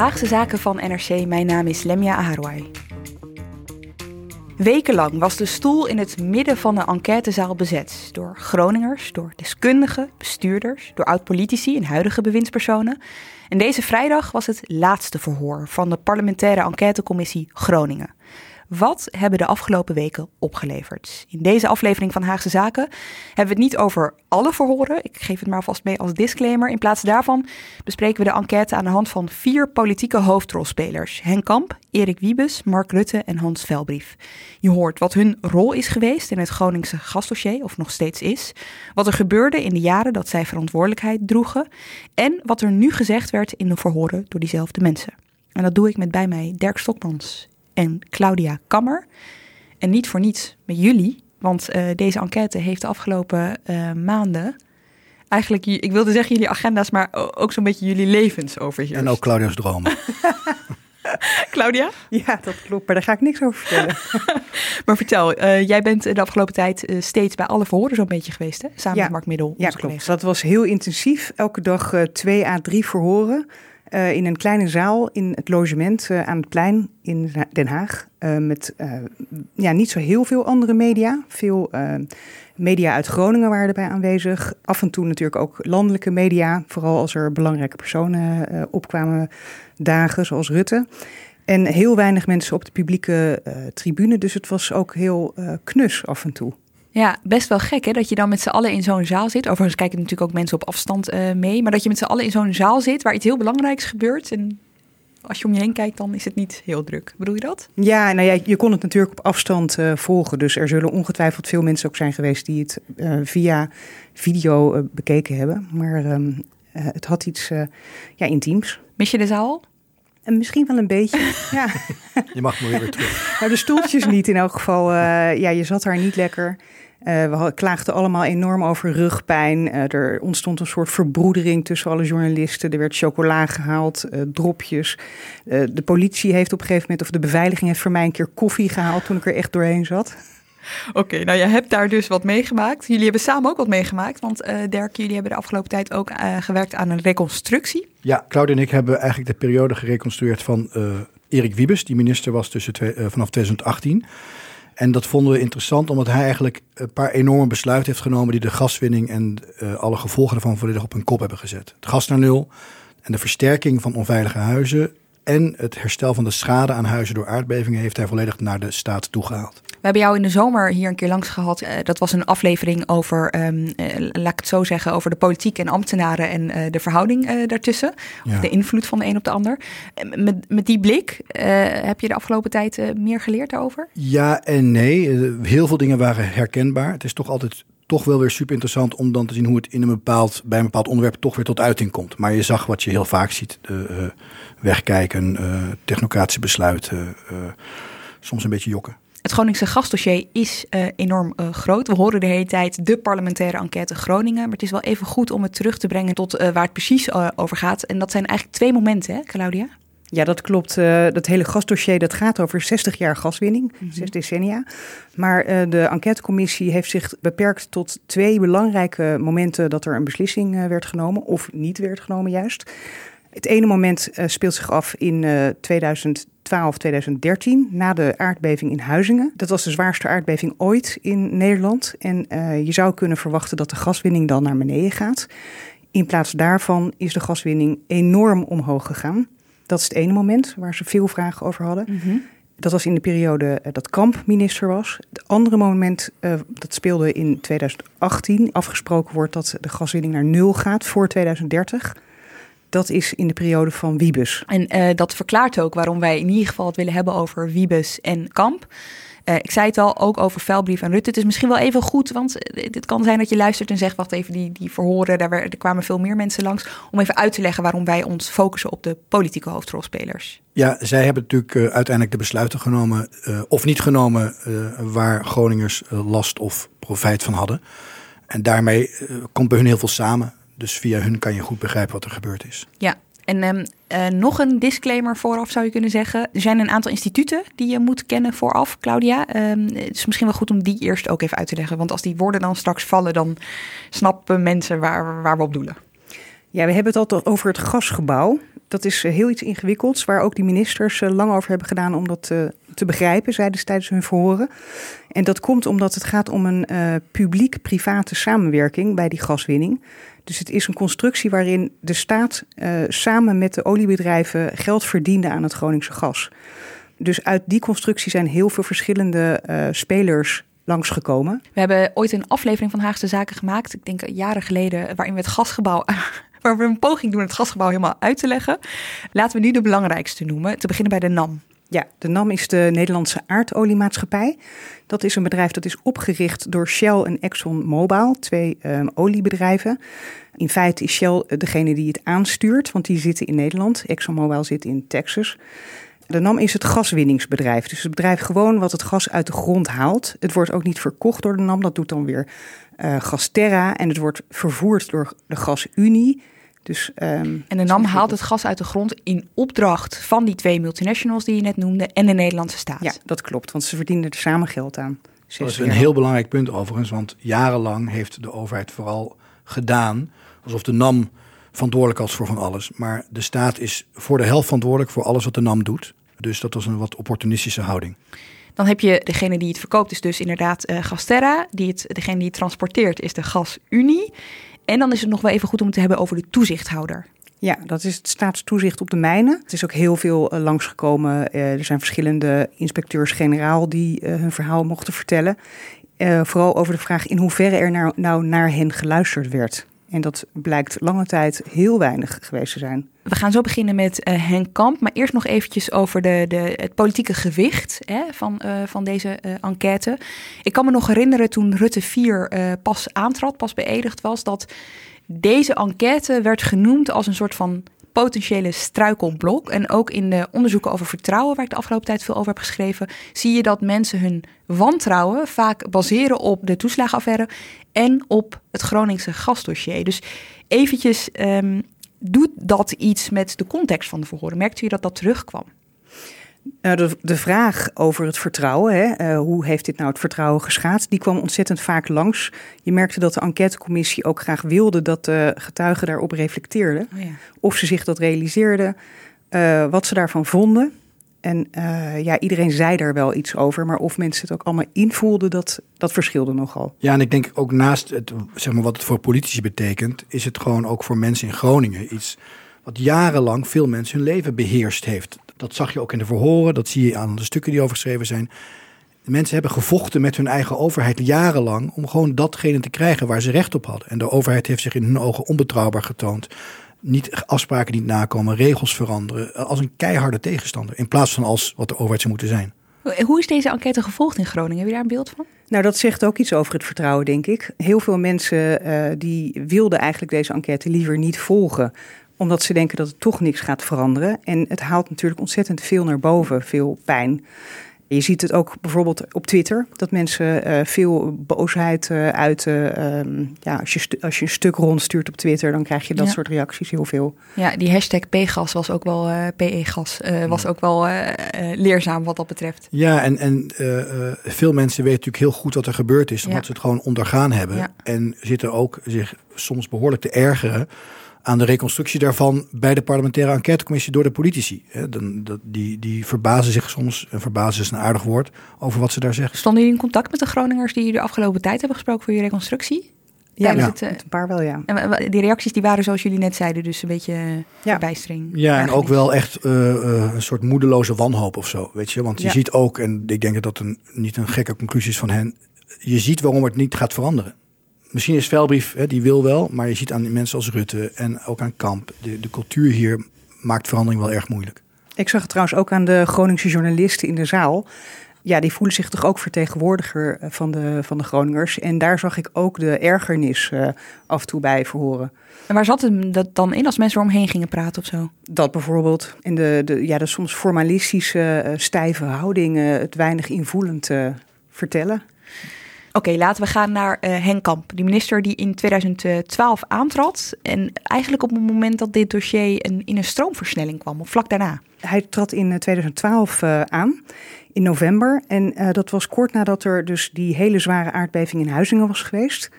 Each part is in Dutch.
Haagse Zaken van NRC. Mijn naam is Lemia Aharwai. Wekenlang was de stoel in het midden van de enquêtezaal bezet. Door Groningers, door deskundigen, bestuurders, door oud-politici en huidige bewindspersonen. En deze vrijdag was het laatste verhoor van de parlementaire enquêtecommissie Groningen. Wat hebben de afgelopen weken opgeleverd? In deze aflevering van Haagse Zaken hebben we het niet over alle verhoren. Ik geef het maar alvast mee als disclaimer. In plaats daarvan bespreken we de enquête aan de hand van vier politieke hoofdrolspelers: Henk Kamp, Erik Wiebes, Mark Rutte en Hans Velbrief. Je hoort wat hun rol is geweest in het Groningse gasdossier, of nog steeds is. Wat er gebeurde in de jaren dat zij verantwoordelijkheid droegen. En wat er nu gezegd werd in de verhoren door diezelfde mensen. En dat doe ik met bij mij Dirk Stokmans en Claudia Kammer. En niet voor niets met jullie, want uh, deze enquête heeft de afgelopen uh, maanden eigenlijk, ik wilde zeggen jullie agenda's, maar ook zo'n beetje jullie levens overheerst. En ook Claudia's dromen. Claudia? Ja, dat klopt, maar daar ga ik niks over vertellen. maar vertel, uh, jij bent de afgelopen tijd steeds bij alle verhoren zo'n beetje geweest, hè? Samen ja. met Mark Middel. Ja, klopt. Collega. Dat was heel intensief. Elke dag twee à drie verhoren. Uh, in een kleine zaal in het logement uh, aan het plein in Den Haag. Uh, met ja, niet zo heel veel andere media. Veel media uit Groningen waren erbij aanwezig. Af en toe natuurlijk ook landelijke media. Vooral als er belangrijke personen opkwamen dagen, zoals Rutte. En heel weinig mensen op de publieke tribune. Dus het was ook heel knus af en toe. Ja, best wel gek hè, dat je dan met z'n allen in zo'n zaal zit. Overigens kijken natuurlijk ook mensen op afstand uh, mee. Maar dat je met z'n allen in zo'n zaal zit waar iets heel belangrijks gebeurt. En als je om je heen kijkt, dan is het niet heel druk. Bedoel je dat? Ja, nou ja, je kon het natuurlijk op afstand uh, volgen. Dus er zullen ongetwijfeld veel mensen ook zijn geweest die het uh, via video bekeken hebben. Maar um, het had iets ja, intiems. Mis je de zaal? En misschien wel een beetje, ja. Je mag maar weer terug. Nou, de stoeltjes niet in elk geval. ja, je zat daar niet lekker. Uh, we klaagden allemaal enorm over rugpijn. Uh, er ontstond een soort verbroedering tussen alle journalisten. Er werd chocola gehaald, uh, dropjes. de politie heeft op een gegeven moment, of de beveiliging heeft voor mij een keer koffie gehaald toen ik er echt doorheen zat. Oké, nou je hebt daar dus wat meegemaakt. Jullie hebben samen ook wat meegemaakt, want Dirk, jullie hebben de afgelopen tijd ook gewerkt aan een reconstructie. Ja, Claudia en ik hebben eigenlijk de periode gereconstrueerd van Erik Wiebes, die minister was tussen vanaf 2018. En dat vonden we interessant, omdat hij eigenlijk een paar enorme besluiten heeft genomen die de gaswinning en alle gevolgen ervan volledig op hun kop hebben gezet. Het gas naar nul en de versterking van onveilige huizen en het herstel van de schade aan huizen door aardbevingen heeft hij volledig naar de staat toegehaald. We hebben jou in de zomer hier een keer langs gehad. Uh, dat was een aflevering over, um, uh, laat ik het zo zeggen, over de politiek en ambtenaren en uh, de verhouding daartussen. Ja. Of de invloed van de een op de ander. Met, met die blik, heb je de afgelopen tijd meer geleerd daarover? Ja en nee. heel veel dingen waren herkenbaar. Het is toch altijd toch wel weer super interessant om dan te zien hoe het in een bepaald, bij een bepaald onderwerp toch weer tot uiting komt. Maar je zag wat je heel vaak ziet: de, wegkijken, technocratische besluiten, soms een beetje jokken. Het Groningse gasdossier is uh, enorm uh, groot. We horen de hele tijd de parlementaire enquête Groningen. Maar het is wel even goed om het terug te brengen tot uh, waar het precies over gaat. En dat zijn eigenlijk twee momenten, hè, Claudia? Ja, dat klopt. dat hele gasdossier dat gaat over 60 jaar gaswinning, mm -hmm. zes decennia. Maar de enquêtecommissie heeft zich beperkt tot twee belangrijke momenten dat er een beslissing werd genomen, of niet werd genomen juist. Het ene moment speelt zich af in 2000. 2012, 2013, na de aardbeving in Huizingen. Dat was de zwaarste aardbeving ooit in Nederland. En uh, je zou kunnen verwachten dat de gaswinning dan naar beneden gaat. In plaats daarvan is de gaswinning enorm omhoog gegaan. Dat is het ene moment waar ze veel vragen over hadden. Mm -hmm. Dat was in de periode uh, dat Kamp minister was. Het andere moment, uh, dat speelde in 2018. Afgesproken wordt dat de gaswinning naar nul gaat voor 2030. Dat is in de periode van Wiebes. En uh, dat verklaart ook waarom wij in ieder geval het willen hebben over Wiebes en Kamp. Uh, ik zei het al, ook over vuilbrief en Rutte. Het is misschien wel even goed, want het kan zijn dat je luistert en zegt... wacht even, die, die verhoren, daar er kwamen veel meer mensen langs... om even uit te leggen waarom wij ons focussen op de politieke hoofdrolspelers. Ja, zij hebben natuurlijk uh, uiteindelijk de besluiten genomen... Uh, of niet genomen waar Groningers last of profijt van hadden. En daarmee komt bij hun heel veel samen. Dus via hun kan je goed begrijpen wat er gebeurd is. Ja, en um, uh, nog een disclaimer vooraf zou je kunnen zeggen. Er zijn een aantal instituten die je moet kennen vooraf, Claudia. Um, het is misschien wel goed om die eerst ook even uit te leggen. Want als die woorden dan straks vallen, dan snappen mensen waar, waar we op doelen. Ja, we hebben het altijd over het gasgebouw. Dat is uh, heel iets ingewikkelds, waar ook die ministers uh, lang over hebben gedaan om dat te begrijpen, zeiden ze tijdens hun verhoren. En dat komt omdat het gaat om een publiek-private samenwerking bij die gaswinning. Dus het is een constructie waarin de staat uh, samen met de oliebedrijven geld verdiende aan het Groningse gas. Dus uit die constructie zijn heel veel verschillende uh, spelers langsgekomen. We hebben ooit een aflevering van Haagse Zaken gemaakt, ik denk jaren geleden, waarin we het gasgebouw waar we een poging doen het gasgebouw helemaal uit te leggen. Laten we nu de belangrijkste noemen, te beginnen bij de NAM. Ja, de NAM is de Nederlandse aardoliemaatschappij. Dat is een bedrijf dat is opgericht door Shell en ExxonMobil, twee um, oliebedrijven. In feite is Shell degene die het aanstuurt, want die zitten in Nederland. ExxonMobil zit in Texas. De NAM is het gaswinningsbedrijf. Dus het bedrijf gewoon wat het gas uit de grond haalt. Het wordt ook niet verkocht door de NAM, dat doet dan weer uh, Gasterra. En het wordt vervoerd door de Gasunie. Dus, um, en de NAM haalt het gas uit de grond in opdracht van die twee multinationals die je net noemde en de Nederlandse staat. Ja, dat klopt, want ze verdienen er samen geld aan. Dat is een heel belangrijk punt overigens, want jarenlang heeft de overheid vooral gedaan alsof de NAM verantwoordelijk was voor van alles. Maar de staat is voor de helft verantwoordelijk voor alles wat de NAM doet. Dus dat was een wat opportunistische houding. Dan heb je degene die het verkoopt, is dus inderdaad uh, Gasterra. Die het, degene die het transporteert is de Gasunie. En dan is het nog wel even goed om te hebben over de toezichthouder. Ja, dat is het staatstoezicht op de mijnen. Het is ook heel veel uh, langsgekomen. Uh, er zijn verschillende inspecteurs-generaal die uh, hun verhaal mochten vertellen. vooral over de vraag in hoeverre er nou, nou naar hen geluisterd werd. En dat blijkt lange tijd heel weinig geweest te zijn. We gaan zo beginnen met uh, Henk Kamp. Maar eerst nog eventjes over de, de, het politieke gewicht hè, van, uh, van deze uh, enquête. Ik kan me nog herinneren toen Rutte 4 pas aantrad, pas beëdigd was... dat deze enquête werd genoemd als een soort van potentiële struikelblok. En ook in de onderzoeken over vertrouwen, waar ik de afgelopen tijd veel over heb geschreven, zie je dat mensen hun wantrouwen vaak baseren op de toeslagenaffaire en op het Groningse gasdossier. Dus eventjes, um, doet dat iets met de context van de verhoren? Merkte u dat dat terugkwam? Nou, de, de vraag over het vertrouwen, hè, uh, hoe heeft dit nou het vertrouwen geschaad, die kwam ontzettend vaak langs. Je merkte dat de enquêtecommissie ook graag wilde dat de getuigen daarop reflecteerden. Oh ja. Of ze zich dat realiseerden, uh, wat ze daarvan vonden. En uh, ja, iedereen zei daar wel iets over, maar of mensen het ook allemaal invoelden, dat, dat verschilde nogal. Ja, en ik denk ook naast het, zeg maar, wat het voor politici betekent, is het gewoon ook voor mensen in Groningen iets wat jarenlang veel mensen hun leven beheerst heeft. Dat zag je ook in de verhoren, dat zie je aan de stukken die over geschreven zijn. Mensen hebben gevochten met hun eigen overheid jarenlang om gewoon datgene te krijgen waar ze recht op hadden. En de overheid heeft zich in hun ogen onbetrouwbaar getoond. Niet afspraken niet nakomen, regels veranderen. Als een keiharde tegenstander. In plaats van als wat de overheid zou moeten zijn. Hoe is deze enquête gevolgd in Groningen? Heb je daar een beeld van? Nou, dat zegt ook iets over het vertrouwen, denk ik. Heel veel mensen uh, die wilden eigenlijk deze enquête liever niet volgen omdat ze denken dat het toch niks gaat veranderen. En het haalt natuurlijk ontzettend veel naar boven, veel pijn. Je ziet het ook bijvoorbeeld op Twitter, dat mensen uh, veel boosheid uh, uiten. Uh, ja, als, je als je een stuk rondstuurt op Twitter, dan krijg je dat ja. soort reacties heel veel. Ja, die hashtag PGAS was ook wel, uh, PE-gas, was ook wel leerzaam wat dat betreft. Ja, en, en veel mensen weten natuurlijk heel goed wat er gebeurd is, omdat ja. ze het gewoon ondergaan hebben. Ja. En zitten ook zich soms behoorlijk te ergeren aan de reconstructie daarvan bij de parlementaire enquêtecommissie door de politici. Dan, dat, die, die verbazen zich soms, en verbazen is een aardig woord, over wat ze daar zeggen. Stonden jullie in contact met de Groningers die jullie de afgelopen tijd hebben gesproken voor je reconstructie? Ja, ja. Het, uh, een paar wel, ja. En die reacties die waren zoals jullie net zeiden, dus een beetje ja. bijstring. Ja, en ook wel echt uh, uh, een soort moedeloze wanhoop of zo, weet je. Want je ja. ziet ook, en ik denk dat dat een, niet een gekke conclusie is van hen, je ziet waarom het niet gaat veranderen misschien is Velbrief, hè, die wil wel, maar je ziet aan mensen als Rutte en ook aan Kamp, de, de cultuur hier maakt verandering wel erg moeilijk. Ik zag het trouwens ook aan de Groningse journalisten in de zaal. Ja, die voelen zich toch ook vertegenwoordiger van de, van de Groningers. En daar zag ik ook de ergernis uh, af en toe bij verhoren. En waar zat het dat dan in als mensen eromheen gingen praten of zo? Dat bijvoorbeeld. in de, de, ja, de soms formalistische, uh, stijve houding, uh, het weinig invoelend vertellen. Oké, laten we gaan naar uh, Henk Kamp, die minister die in 2012 aantrad. En eigenlijk op het moment dat dit dossier een, in een stroomversnelling kwam, of vlak daarna. Hij trad in 2012 uh, aan, in november. En uh, dat was kort nadat er dus die hele zware aardbeving in Huizingen was geweest.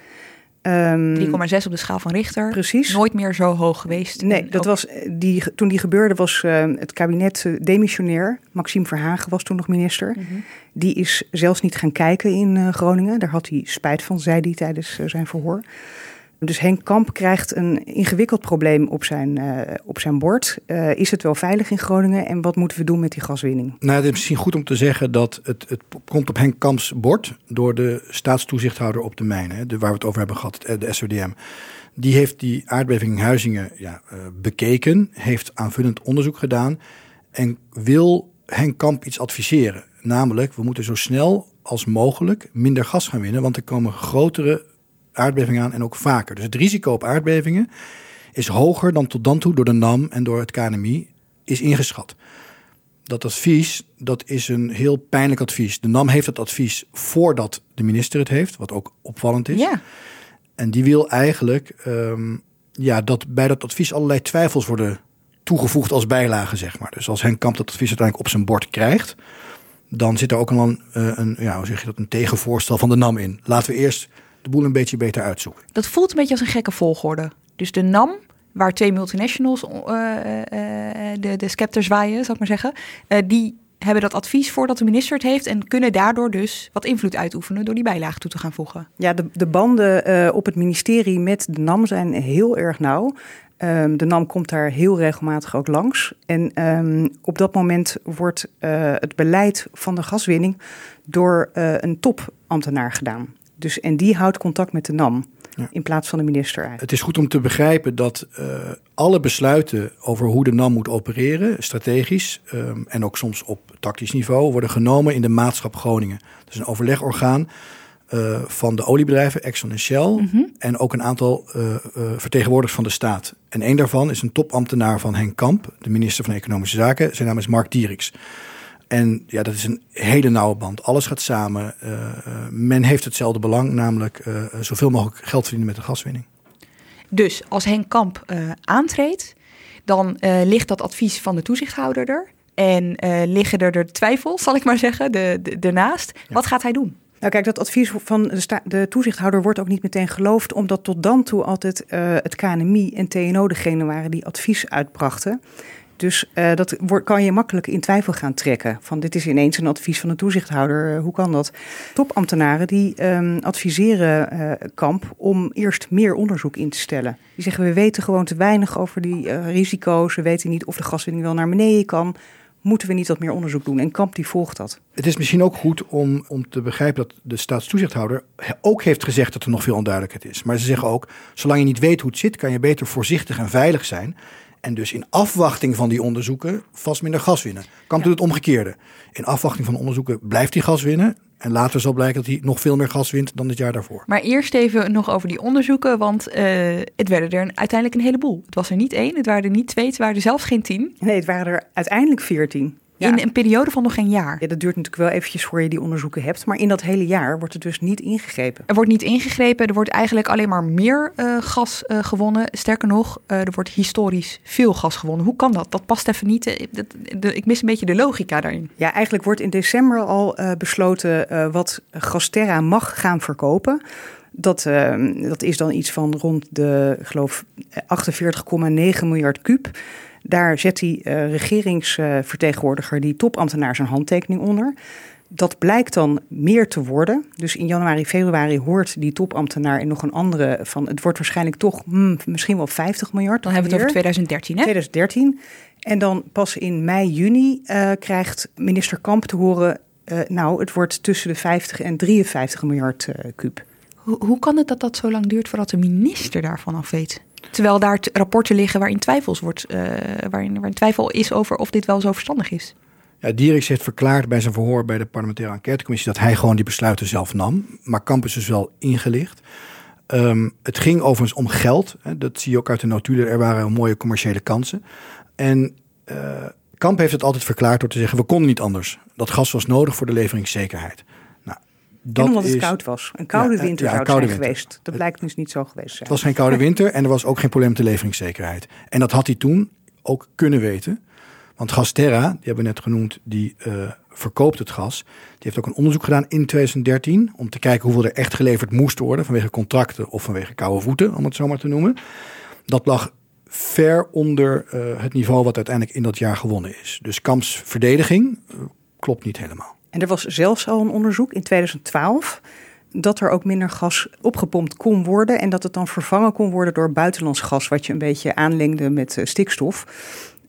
Um, 3,6 op de schaal van Richter. Precies. Nooit meer zo hoog geweest. Nee, dat was die, toen die gebeurde was uh, het kabinet uh, demissionair. Maxime Verhagen was toen nog minister. Mm -hmm. Die is zelfs niet gaan kijken in uh, Groningen. Daar had hij spijt van, zei hij tijdens zijn verhoor. Dus Henk Kamp krijgt een ingewikkeld probleem op zijn, uh, op zijn bord. Uh, is het wel veilig in Groningen en wat moeten we doen met die gaswinning? Nou, het is misschien goed om te zeggen dat het, het komt op Henk Kamps bord door de staatstoezichthouder op de mijnen, waar we het over hebben gehad, de SODM. Die heeft die aardbeving in Huizingen ja, bekeken, heeft aanvullend onderzoek gedaan en wil Henk Kamp iets adviseren. Namelijk, we moeten zo snel als mogelijk minder gas gaan winnen, want er komen grotere aardbevingen aan en ook vaker. Dus het risico op aardbevingen is hoger dan tot dan toe door de NAM en door het KNMI is ingeschat. Dat advies, dat is een heel pijnlijk advies. De NAM heeft het advies voordat de minister het heeft, wat ook opvallend is. Ja. En die wil eigenlijk um, ja, dat bij dat advies allerlei twijfels worden toegevoegd als bijlage, zeg maar. Dus als Henk Kamp dat advies uiteindelijk op zijn bord krijgt, dan zit er ook een, een, ja, hoe zeg je dat, een tegenvoorstel van de NAM in. Laten we eerst de boel een beetje beter uitzoeken. Dat voelt een beetje als een gekke volgorde. Dus de NAM, waar twee multinationals uh, uh, de, de scepter zwaaien, zal ik maar zeggen, uh, die hebben dat advies voordat de minister het heeft en kunnen daardoor dus wat invloed uitoefenen door die bijlage toe te gaan voegen. Ja, de, de banden op het ministerie met de NAM zijn heel erg nauw. Um, de NAM komt daar heel regelmatig ook langs. En um, op dat moment wordt het beleid van de gaswinning door een topambtenaar gedaan. Dus, en die houdt contact met de NAM ja. in plaats van de minister. Eigenlijk. Het is goed om te begrijpen dat uh, alle besluiten over hoe de NAM moet opereren, strategisch um, en ook soms op tactisch niveau, worden genomen in de Maatschap Groningen. Dat is een overlegorgaan uh, van de oliebedrijven, Exxon en Shell, mm -hmm. en ook een aantal uh, vertegenwoordigers van de staat. En een daarvan is een topambtenaar van Henk Kamp, de minister van Economische Zaken. Zijn naam is Mark Dieriks. En ja, dat is een hele nauwe band. Alles gaat samen. Uh, men heeft hetzelfde belang, namelijk uh, zoveel mogelijk geld verdienen met de gaswinning. Dus als Henk Kamp uh, aantreedt, dan ligt dat advies van de toezichthouder er. En liggen er de twijfels, zal ik maar zeggen, de, de, ernaast. Ja. Wat gaat hij doen? Nou kijk, dat advies van de, de, toezichthouder wordt ook niet meteen geloofd, omdat tot dan toe altijd het KNMI en TNO degene waren die advies uitbrachten. Dus uh, dat kan je makkelijk in twijfel gaan trekken. Van dit is ineens een advies van een toezichthouder. Uh, hoe kan dat? Topambtenaren die um, adviseren uh, Kamp om eerst meer onderzoek in te stellen. Die zeggen we weten gewoon te weinig over die risico's. We weten niet of de gaswinning wel naar beneden kan. Moeten we niet wat meer onderzoek doen? En Kamp die volgt dat. Het is misschien ook goed om, om te begrijpen dat de staatstoezichthouder ook heeft gezegd dat er nog veel onduidelijkheid is. Maar ze zeggen ook, zolang je niet weet hoe het zit, kan je beter voorzichtig en veilig zijn. En dus in afwachting van die onderzoeken vast minder gas winnen. Kamp ja. doet het omgekeerde. In afwachting van onderzoeken blijft hij gas winnen. En later zal blijken dat hij nog veel meer gas wint dan het jaar daarvoor. Maar eerst even nog over die onderzoeken, want uh, het werden er uiteindelijk een heleboel. Het was er niet één, het waren er niet twee, het waren er zelfs geen tien. Nee, het waren er uiteindelijk veertien. Ja. In een periode van nog geen jaar. Ja, dat duurt natuurlijk wel eventjes voor je die onderzoeken hebt. Maar in dat hele jaar wordt er dus niet ingegrepen. Er wordt niet ingegrepen. Er wordt eigenlijk alleen maar meer uh, gas uh, gewonnen. Sterker nog, uh, er wordt historisch veel gas gewonnen. Hoe kan dat? Dat past even niet. Dat, de, ik mis een beetje de logica daarin. Ja, eigenlijk wordt in december al besloten wat Gasterra mag gaan verkopen. Dat, dat is dan iets van rond de, geloof, 48,9 miljard kuub. Daar zet die uh, regeringsvertegenwoordiger, die topambtenaar, zijn handtekening onder. Dat blijkt dan meer te worden. Dus in januari, februari hoort die topambtenaar en nog een andere van... het wordt waarschijnlijk toch hmm, misschien wel 50 miljard. Dan hebben we het over 2013, hè? 2013. En dan pas in mei, juni uh, krijgt minister Kamp te horen... Uh, nou, het wordt tussen de 50 en 53 miljard kuub. Hoe, hoe kan het dat dat zo lang duurt voordat de minister daarvan af weet? Terwijl daar rapporten liggen waarin twijfels wordt, uh, waarin, twijfel is over of dit wel zo verstandig is. Ja, Dieriks heeft verklaard bij zijn verhoor bij de parlementaire enquêtecommissie dat hij gewoon die besluiten zelf nam. Maar Kamp is wel ingelicht. Ehm, het ging overigens om geld. Hè, dat zie je ook uit de notulen. Er waren mooie commerciële kansen. En uh, Kamp heeft het altijd verklaard door te zeggen: we konden niet anders. Dat gas was nodig voor de leveringszekerheid. Dat en omdat het koud was. Een koude winter ja, zou het zijn geweest. Dat blijkt dus niet zo geweest zijn. Het was geen koude winter en er was ook geen probleem met de leveringszekerheid. En dat had hij toen ook kunnen weten. Want Gasterra, die hebben we net genoemd, die uh, verkoopt het gas. Die heeft ook een onderzoek gedaan in 2013 om te kijken hoeveel er echt geleverd moest worden vanwege contracten of vanwege koude voeten, om het zo maar te noemen. Dat lag ver onder uh, het niveau wat uiteindelijk in dat jaar gewonnen is. Dus Kamps verdediging uh, klopt niet helemaal. En er was zelfs al een onderzoek in 2012 dat er ook minder gas opgepompt kon worden en dat het dan vervangen kon worden door buitenlands gas, wat je een beetje aanlengde met uh, stikstof.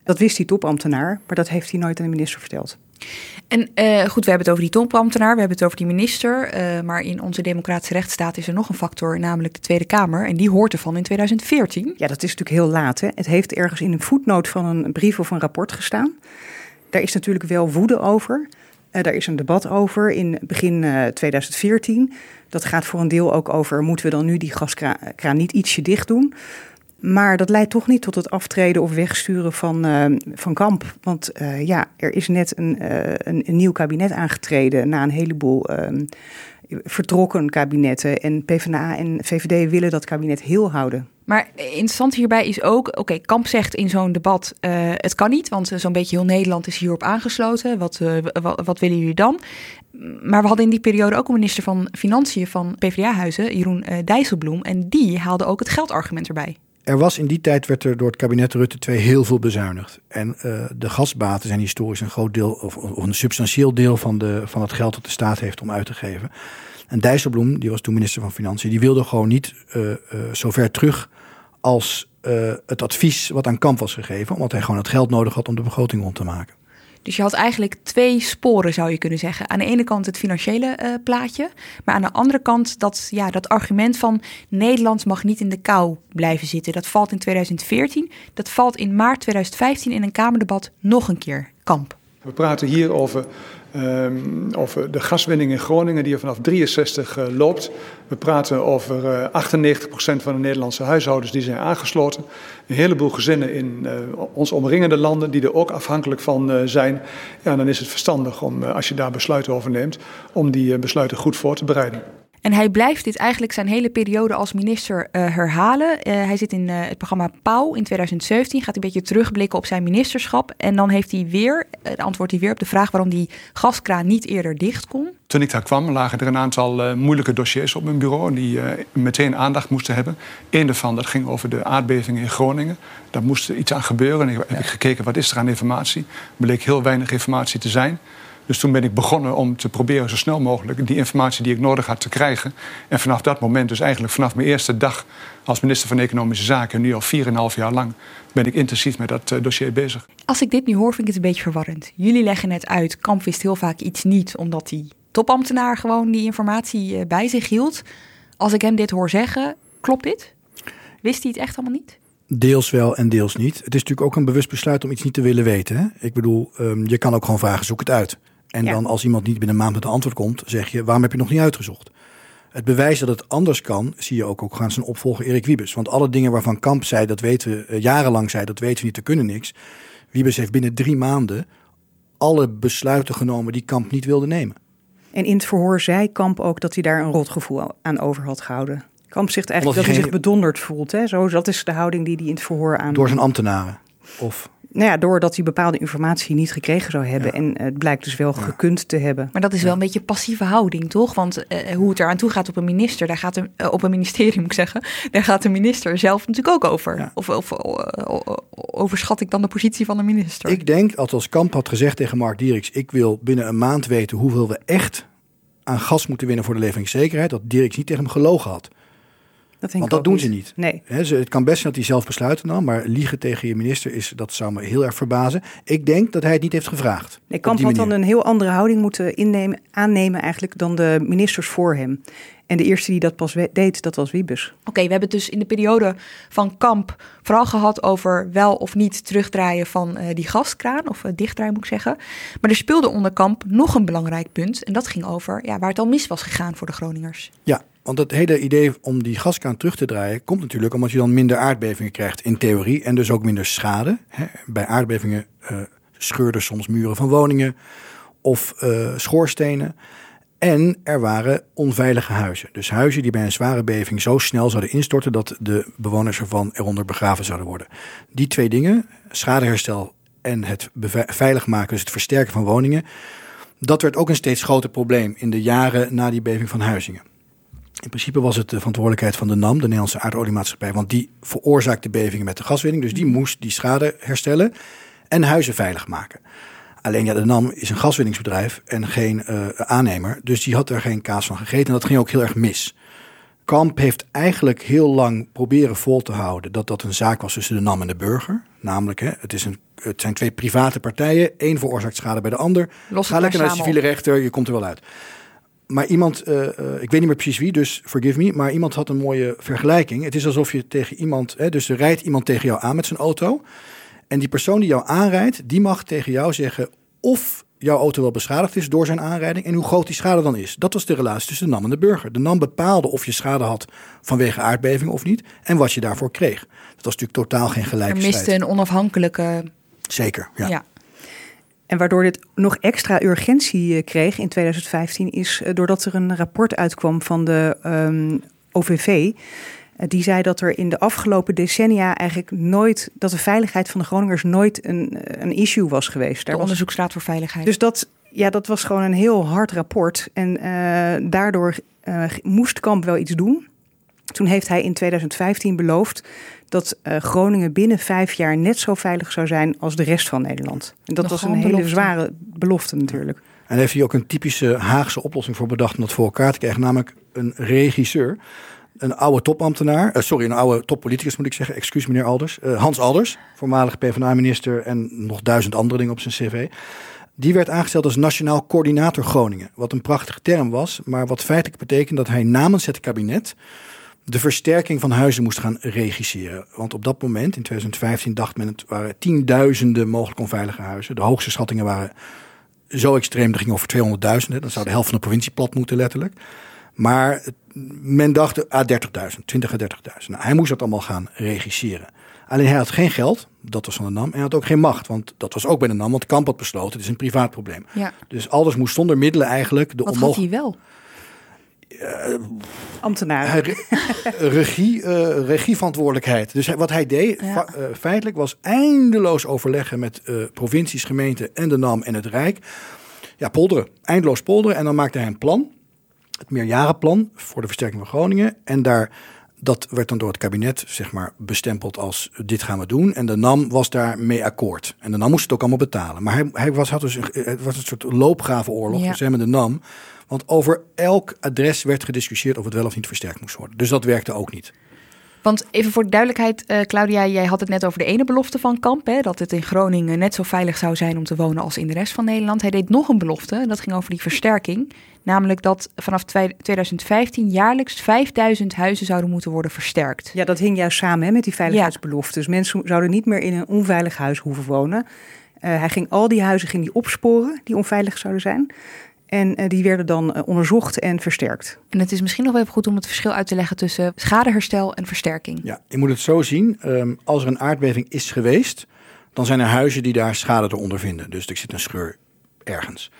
Dat wist die topambtenaar, maar dat heeft hij nooit aan de minister verteld. En uh, goed, we hebben het over die topambtenaar, we hebben het over die minister. Uh, maar in onze democratische rechtsstaat is er nog een factor, namelijk de Tweede Kamer. En die hoort ervan in 2014. Ja, dat is natuurlijk heel laat. Hè? Het heeft ergens in een voetnoot van een brief of een rapport gestaan. Daar is natuurlijk wel woede over. Uh, daar is een debat over in begin 2014. Dat gaat voor een deel ook over: moeten we dan nu die gaskraan niet ietsje dicht doen? Maar dat leidt toch niet tot het aftreden of wegsturen van, uh, van Kamp. Want ja, er is net een, een, een, nieuw kabinet aangetreden na een heleboel ehm, vertrokken kabinetten. En PvdA en VVD willen dat kabinet heel houden. Maar interessant hierbij is ook, oké, Kamp zegt in zo'n debat, het kan niet, want zo'n beetje heel Nederland is hierop aangesloten. Wat, wat, wat, willen jullie dan? Maar we hadden in die periode ook een minister van Financiën van PvdA-huizen, Jeroen Dijsselbloem. En die haalde ook het geldargument erbij er was in die tijd werd er door het kabinet Rutte 2 heel veel bezuinigd. En uh, de gasbaten zijn historisch een groot deel, of, of, een substantieel deel van, de, van het geld dat de staat heeft om uit te geven. En Dijsselbloem, die was toen minister van Financiën, die wilde gewoon niet uh, zo ver terug als het advies wat aan Kamp was gegeven. Omdat hij gewoon het geld nodig had om de begroting rond te maken. Dus je had eigenlijk twee sporen, zou je kunnen zeggen. Aan de ene kant het financiële uh, plaatje, maar aan de andere kant dat, ja, dat argument van Nederland mag niet in de kou blijven zitten. Dat valt in 2014, dat valt in maart 2015 in een Kamerdebat nog een keer. Kamp. We praten hier over Um, over de gaswinning in Groningen, die er vanaf 63 uh, loopt. We praten over uh, 98% van de Nederlandse huishoudens die zijn aangesloten. Een heleboel gezinnen in ons omringende landen die er ook afhankelijk van zijn. Ja, dan is het verstandig om, als je daar besluiten over neemt, om die besluiten goed voor te bereiden. En hij blijft dit eigenlijk zijn hele periode als minister uh, herhalen. Uh, hij zit in uh, het programma Pauw in 2017, gaat een beetje terugblikken op zijn ministerschap. En dan heeft hij weer, antwoordt hij weer op de vraag waarom die gaskraan niet eerder dicht kon. Toen ik daar kwam, lagen er een aantal moeilijke dossiers op mijn bureau die meteen aandacht moesten hebben. Eén daarvan dat ging over de aardbevingen in Groningen. Daar moest iets aan gebeuren. En ik heb ik gekeken wat is er aan informatie. Er bleek heel weinig informatie te zijn. Dus toen ben ik begonnen om te proberen zo snel mogelijk die informatie die ik nodig had te krijgen. En vanaf dat moment, dus eigenlijk vanaf mijn eerste dag als minister van Economische Zaken, nu al 4,5 jaar lang, ben ik intensief met dat uh, dossier bezig. Als ik dit nu hoor, vind ik het een beetje verwarrend. Jullie leggen net uit, Kamp wist heel vaak iets niet, omdat die topambtenaar gewoon die informatie uh, bij zich hield. Als ik hem dit hoor zeggen, klopt dit? Wist hij het echt allemaal niet? Deels wel en deels niet. Het is natuurlijk ook een bewust besluit om iets niet te willen weten. Hè? Ik bedoel, um, je kan ook gewoon vragen, zoek het uit. En dan als iemand niet binnen een maand met een antwoord komt, zeg je, waarom heb je nog niet uitgezocht? Het bewijs dat het anders kan, zie je ook, ook gaan zijn opvolger Erik Wiebes. Want alle dingen waarvan Kamp zei, dat weten we, uh, jarenlang zei, dat weten we niet, te kunnen niks. Wiebes heeft binnen drie maanden alle besluiten genomen die Kamp niet wilde nemen. En in het verhoor zei Kamp ook dat hij daar een rotgevoel aan over had gehouden. Kamp zegt eigenlijk dat hij zich bedonderd voelt. Hè? Zo, dat is de houding die hij in het verhoor aan. Door zijn ambtenaren? Of nou ja, doordat hij bepaalde informatie niet gekregen zou hebben. En het blijkt dus wel gekund te hebben. Maar dat is wel een beetje passieve houding, toch? Want uh, hoe het eraan toe gaat op een minister, daar gaat een, uh, op een ministerie moet ik zeggen, daar gaat de minister zelf natuurlijk ook over. Of, of uh, overschat ik dan de positie van de minister? Ik denk, als Kamp had gezegd tegen Mark Dieriks, ik wil binnen een maand weten hoeveel we echt aan gas moeten winnen voor de leveringszekerheid, dat Dieriks niet tegen hem gelogen had. Dat Want dat doen ze niet. Nee. Ze, het kan best zijn dat hij zelf besluiten nam, maar liegen tegen je minister is, dat zou me heel erg verbazen. Ik denk dat hij het niet heeft gevraagd. Nee, Kamp had dan een heel andere houding moeten innemen, aannemen eigenlijk dan de ministers voor hem. En de eerste die dat pas we- deed, dat was Wiebes. Oké, we hebben het dus in de periode van Kamp vooral gehad over wel of niet terugdraaien van eh, die gaskraan, of eh, dichtdraaien moet ik zeggen. Maar er speelde onder Kamp nog een belangrijk punt en dat ging over ja, waar het al mis was gegaan voor de Groningers. Ja, want het hele idee om die gaskraan terug te draaien komt natuurlijk omdat je dan minder aardbevingen krijgt in theorie en dus ook minder schade. Hè. Bij aardbevingen eh, scheurden soms muren van woningen of eh, schoorstenen. En er waren onveilige huizen. Dus huizen die bij een zware beving zo snel zouden instorten dat de bewoners ervan eronder begraven zouden worden. Die twee dingen, schadeherstel en het veilig maken, dus het versterken van woningen, dat werd ook een steeds groter probleem in de jaren na die beving van Huizingen. In principe was het de verantwoordelijkheid van de NAM, de Nederlandse aardoliemaatschappij, want die veroorzaakte bevingen met de gaswinning. Dus die moest die schade herstellen en huizen veilig maken. Alleen ja, de NAM is een gaswinningsbedrijf en geen eh, aannemer, dus die had er geen kaas van gegeten en dat ging ook heel erg mis. Kamp heeft eigenlijk heel lang proberen vol te houden dat dat een zaak was tussen de NAM en de burger. Namelijk, hè, het, is een, het zijn twee private partijen, één veroorzaakt schade bij de ander. Los Ga lekker naar de civiele rechter, je komt er wel uit. Maar iemand, eh, eh, ik weet niet meer precies wie, dus forgive me, maar iemand had een mooie vergelijking. Het is alsof je tegen iemand, hè, dus er rijdt iemand tegen jou aan met zijn auto. En die persoon die jou aanrijdt, die mag tegen jou zeggen of jouw auto wel beschadigd is door zijn aanrijding en hoe groot die schade dan is. Dat was de relatie tussen de NAM en de burger. De NAM bepaalde of je schade had vanwege aardbeving of niet en wat je daarvoor kreeg. Dat was natuurlijk totaal geen Er gelijke miste een onafhankelijke. Zeker, ja. Ja. En waardoor dit nog extra urgentie eh, kreeg in 2015 is eh, doordat er een rapport uitkwam van de ehm, OVV. Eh, Die zei dat er in de afgelopen decennia eigenlijk nooit, dat de veiligheid van de Groningers nooit een, een issue was geweest. De Daar was, Onderzoeksraad voor Veiligheid. dus dat, ja, dat was gewoon een heel hard rapport. En daardoor moest Kamp wel iets doen. Toen heeft hij in 2015 beloofd dat eh, Groningen binnen vijf jaar net zo veilig zou zijn als de rest van Nederland. En dat was een hele belofte. zware belofte natuurlijk. En daar heeft hij ook een typische Haagse oplossing voor bedacht om dat voor elkaar te krijgen. Namelijk een regisseur, een oude topambtenaar, eh, sorry, een oude toppoliticus moet ik zeggen, excuus meneer Alders. Eh, Hans Alders, voormalig PvdA-minister en nog duizend andere dingen op zijn cv. Die werd aangesteld als Nationaal Coördinator Groningen. Wat een prachtige term was, maar wat feitelijk betekent dat hij namens het kabinet de versterking van huizen moest gaan regisseren. Want op dat moment, in 2015, dacht men het waren tienduizenden mogelijk onveilige huizen. De hoogste schattingen waren zo extreem, dat ging over 200.000. hè. Dan zou de helft van de provincie plat moeten letterlijk. Maar men dacht ah, 30.000, 20 à 30.000. Nou, hij moest dat allemaal gaan regisseren. Alleen hij had geen geld, dat was van de NAM. En hij had ook geen macht, want dat was ook bij de NAM. Want Kamp had besloten, het is een privaat probleem. ja. Dus alles moest zonder middelen eigenlijk de Wat had hij wel? Hij re- regie, eh, regieverantwoordelijkheid. Dus wat hij deed, Ja. eh, feitelijk, was eindeloos overleggen met eh, provincies, gemeenten en de NAM en het Rijk. Ja, polderen. Eindeloos polderen. En dan maakte hij een plan. Het meerjarenplan voor de versterking van Groningen. En daar, dat werd dan door het kabinet zeg maar, bestempeld als dit gaan we doen. En de NAM was daar mee akkoord. En de NAM moest het ook allemaal betalen. Maar hij, hij was, had dus een, het was een soort loopgravenoorlog. Ja. Dus hij met de NAM. Want over elk adres werd gediscussieerd of het wel of niet versterkt moest worden. Dus dat werkte ook niet. Want even voor de duidelijkheid, eh, Claudia, jij had het net over de ene belofte van Kamp. Hè, dat het in Groningen net zo veilig zou zijn om te wonen als in de rest van Nederland. Hij deed nog een belofte, en dat ging over die versterking. Namelijk dat vanaf twee- 2015 jaarlijks 5000 huizen zouden moeten worden versterkt. Ja, dat hing juist samen hè, met die veiligheidsbeloftes. Dus mensen zouden niet meer in een onveilig huis hoeven wonen. Eh, hij ging al die huizen ging die opsporen die onveilig zouden zijn. En eh, die werden dan eh, onderzocht en versterkt. En het is misschien nog wel even goed om het verschil uit te leggen tussen schadeherstel en versterking. Ja, je moet het zo zien. ehm, als er een aardbeving is geweest, dan zijn er huizen die daar schade door ondervinden. Dus er zit een scheur ergens.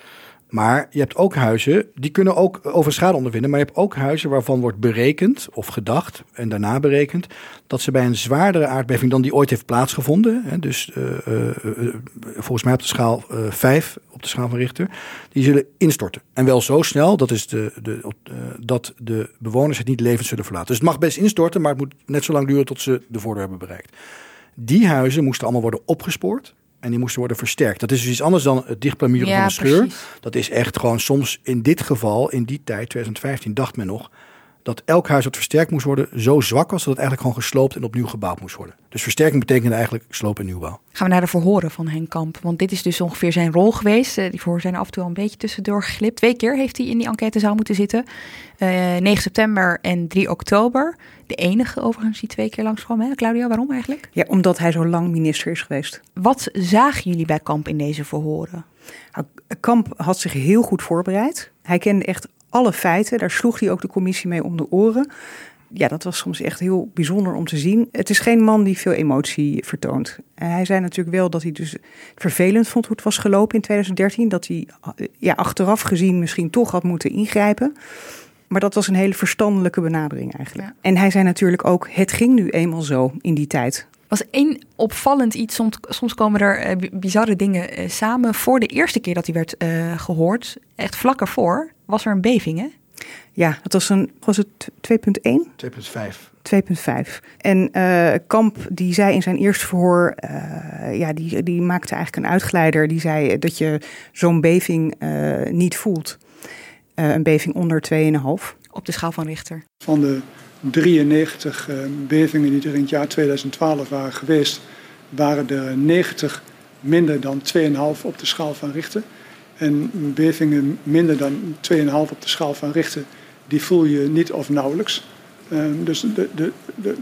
Maar je hebt ook huizen, die kunnen ook over schade ondervinden. Maar je hebt ook huizen waarvan wordt berekend of gedacht en daarna berekend... dat ze bij een zwaardere aardbeving dan die ooit heeft plaatsgevonden... Hè, dus eh, eh, eh, volgens mij op de schaal eh 5, op de schaal van Richter... die zullen instorten. En wel zo snel dat, is de, de, dat de bewoners het niet levend zullen verlaten. Dus het mag best instorten, maar het moet net zo lang duren... tot ze de voordeur hebben bereikt. Die huizen moesten allemaal worden opgespoord... En die moesten worden versterkt. Dat is dus iets anders dan het dichtplamuren Ja, van een scheur. precies. Dat is echt gewoon soms in dit geval, in die tijd, 2015, dacht men nog. Dat elk huis dat versterkt moest worden zo zwak was dat het eigenlijk gewoon gesloopt en opnieuw gebouwd moest worden. Dus versterking betekende eigenlijk sloop en nieuwbouw. Gaan we naar de verhoren van Henk Kamp, want dit is dus ongeveer zijn rol geweest. Uh, die verhoren zijn er af en toe al een beetje tussendoor geglipt. Twee keer heeft hij in die enquêtezaal moeten zitten. Uh, eh, 9 september en 3 oktober. De enige overigens die twee keer langskwam. Hè? Claudia, waarom eigenlijk? Ja, omdat hij zo lang minister is geweest. Wat zagen jullie bij Kamp in deze verhoren? Nou, Kamp had zich heel goed voorbereid. Hij kende echt alle feiten. Daar sloeg hij ook de commissie mee om de oren. Ja, dat was soms echt heel bijzonder om te zien. Het is geen man die veel emotie vertoont. Hij zei natuurlijk wel dat hij dus vervelend vond hoe het was gelopen in 2013. Dat hij ja, achteraf gezien misschien toch had moeten ingrijpen. Maar dat was een hele verstandelijke benadering eigenlijk. En hij zei natuurlijk ook: het ging nu eenmaal zo in die tijd was één opvallend iets. Soms, soms komen er uh, bizarre dingen uh, samen. Voor de eerste keer dat hij werd uh, gehoord, echt vlak ervoor, was er een beving, hè? Ja, het was een, was het 2.1? 2.5. 2.5. En Kamp die zei in zijn eerste verhoor, ja, die, die maakte eigenlijk een uitgeleider. Die zei dat je zo'n beving niet voelt. een beving onder 2,5. Op de schaal van Richter. Van de 93 uh, bevingen die er in het jaar 2012 waren geweest, waren er 90 minder dan 2,5 op de schaal van Richter. En bevingen minder dan 2,5 op de schaal van Richter, die voel je niet of nauwelijks. Uh, dus de, de,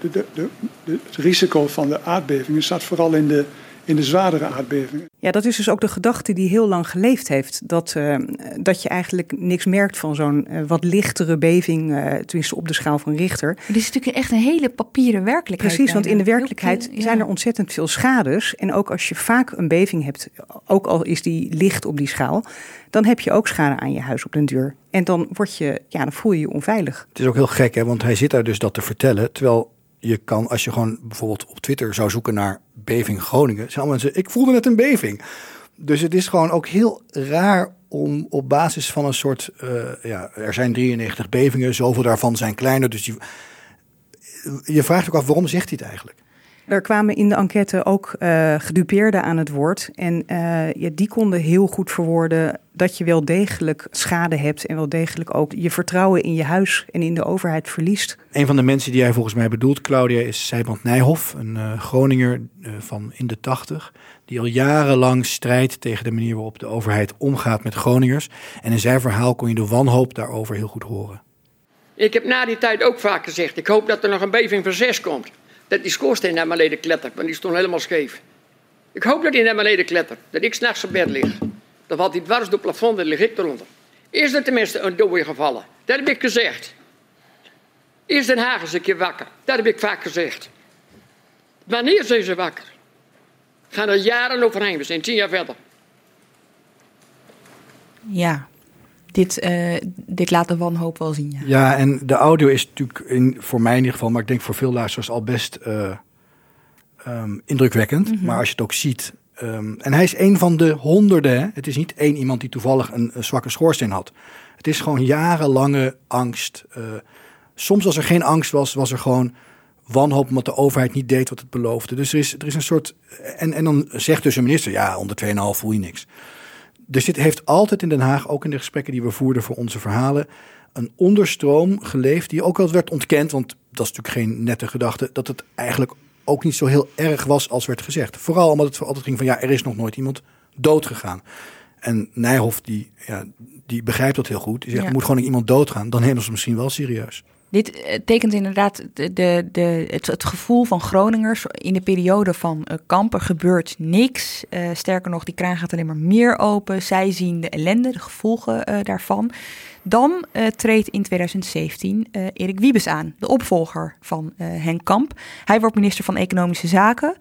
de, het risico van de aardbevingen staat vooral in de in de zwaardere aardbevingen. Ja, dat is dus ook de gedachte die heel lang geleefd heeft. Dat, uh, dat je eigenlijk niks merkt van zo'n uh, wat lichtere beving, uh, tenminste op de schaal van Richter. Dit is natuurlijk echt een hele papieren werkelijkheid. Precies, want in de werkelijkheid zijn er ontzettend veel schades. En ook als je vaak een beving hebt, ook al is die licht op die schaal, dan heb je ook schade aan je huis op den duur. En dan, word je, ja, dan voel je je onveilig. Het is ook heel gek, hè, want hij zit daar dus dat te vertellen. Terwijl je kan, als je gewoon bijvoorbeeld op Twitter zou zoeken naar beving Groningen, zijn mensen, ik voelde net een beving. Dus het is gewoon ook heel raar om op basis van een soort, uh, ja, er zijn 93 bevingen, zoveel daarvan zijn kleiner. Dus die, je vraagt ook af, waarom zegt hij het eigenlijk? Er kwamen in de enquête ook uh, gedupeerden aan het woord. En uh, ja, die konden heel goed verwoorden dat je wel degelijk schade hebt. En wel degelijk ook je vertrouwen in je huis en in de overheid verliest. Een van de mensen die jij volgens mij bedoelt, Claudia, is Sijbrand Nijhoff. Een uh, Groninger van in de tachtig. Die al jarenlang strijdt tegen de manier waarop de overheid omgaat met Groningers. En in zijn verhaal kon je de wanhoop daarover heel goed horen. Ik heb na die tijd ook vaak gezegd: ik hoop dat er nog een beving van zes komt dat die schoorsteen naar beneden klettert, want die stond helemaal scheef. Ik hoop dat hij naar beneden klettert, dat ik s'nachts op bed lig. Dan valt hij dwars door het plafond en lig ik eronder. Is er tenminste een dode gevallen? Dat heb ik gezegd. Is Den Haag eens een keer wakker? Dat heb ik vaak gezegd. Wanneer zijn ze wakker? Gaan er jaren overheen, we zijn tien jaar verder. Ja, dit, uh, dit laat de wanhoop wel zien. Ja. ja, en de audio is natuurlijk in, voor mij in ieder geval, maar ik denk voor veel luisteraars al best uh, um, indrukwekkend. Mm -hmm. Maar als je het ook ziet. Um, en hij is een van de honderden. Hè? Het is niet één iemand die toevallig een, een, zwakke schoorsteen had. Het is gewoon jarenlange angst. Uh, soms als er geen angst was, was er gewoon wanhoop omdat de overheid niet deed wat het beloofde. Dus er is, er is een soort. En, en dan zegt dus een minister: ja, onder 2,5 voel je niks. Dus dit heeft altijd in Den Haag, ook in de gesprekken die we voerden voor onze verhalen, een onderstroom geleefd die ook wel werd ontkend, want dat is natuurlijk geen nette gedachte, dat het eigenlijk ook niet zo heel erg was als werd gezegd. Vooral omdat het altijd ging van ja, er is nog nooit iemand dood gegaan. En Nijhoff die, ja, die begrijpt dat heel goed. Die zegt, ja. er moet gewoon iemand doodgaan. Dan nemen ze misschien wel serieus. Dit eh, tekent inderdaad de, de, het, het, gevoel van Groningers in de periode van uh, kampen gebeurt niks. Uh, sterker nog, die kraan gaat alleen maar meer open. Zij zien de ellende, de gevolgen daarvan. Dan treedt in 2017 Erik Wiebes aan, de opvolger van Henk Kamp. Hij wordt minister van Economische Zaken.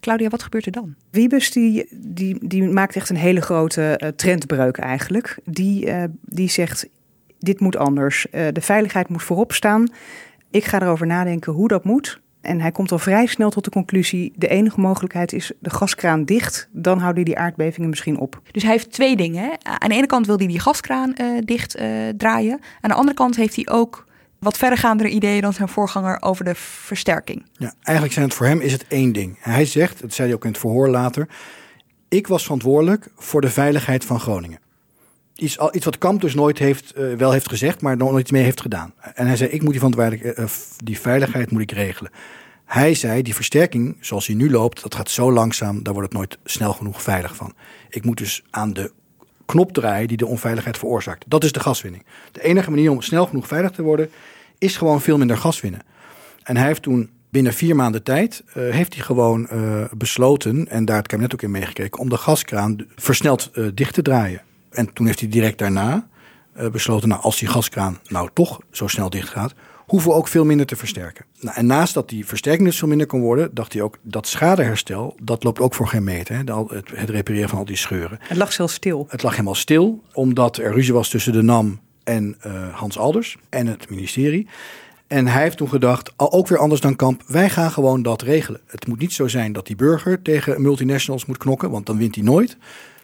Claudia, wat gebeurt er dan? Wiebes die, die, die maakt echt een hele grote trendbreuk eigenlijk. Die, die zegt dit moet anders. Uh, de veiligheid moet voorop staan. Ik ga erover nadenken hoe dat moet. En hij komt al vrij snel tot de conclusie: de enige mogelijkheid is de gaskraan dicht. Dan houden die aardbevingen misschien op. Dus hij heeft twee dingen. Hè? Aan de ene kant wil hij die gaskraan uh, dicht uh, draaien. Aan de andere kant heeft hij ook wat verregaandere ideeën dan zijn voorganger over de versterking. Ja, eigenlijk zijn het voor hem is het één ding. Hij zegt, dat zei hij ook in het verhoor later: ik was verantwoordelijk voor de veiligheid van Groningen. Iets, iets wat Kamp dus nooit heeft, eh, wel heeft gezegd, maar nooit iets mee heeft gedaan. En hij zei, ik moet die, eh, eh, die veiligheid moet ik regelen. Hij zei, die versterking zoals die nu loopt, dat gaat zo langzaam, daar wordt het nooit snel genoeg veilig van. Ik moet dus aan de knop draaien die de onveiligheid veroorzaakt. Dat is de gaswinning. De enige manier om snel genoeg veilig te worden, is gewoon veel minder gas winnen. En hij heeft toen binnen vier maanden tijd, heeft hij gewoon besloten, en daar het kabinet ook in meegekeken, om de gaskraan versneld dicht te draaien. En toen heeft hij direct daarna eh, besloten, nou als die gaskraan nou toch zo snel dicht gaat, hoeven we ook veel minder te versterken. Nou, en naast dat die versterking dus veel minder kon worden, dacht hij ook dat schadeherstel, dat loopt ook voor geen meter. Hè? Het, het repareren van al die scheuren. Het lag zelfs stil. Het lag helemaal stil, omdat er ruzie was tussen de NAM en eh, Hans Alders en het ministerie. En hij heeft toen gedacht, al ook weer anders dan Kamp, wij gaan gewoon dat regelen. Het moet niet zo zijn dat die burger tegen multinationals moet knokken, want dan wint hij nooit.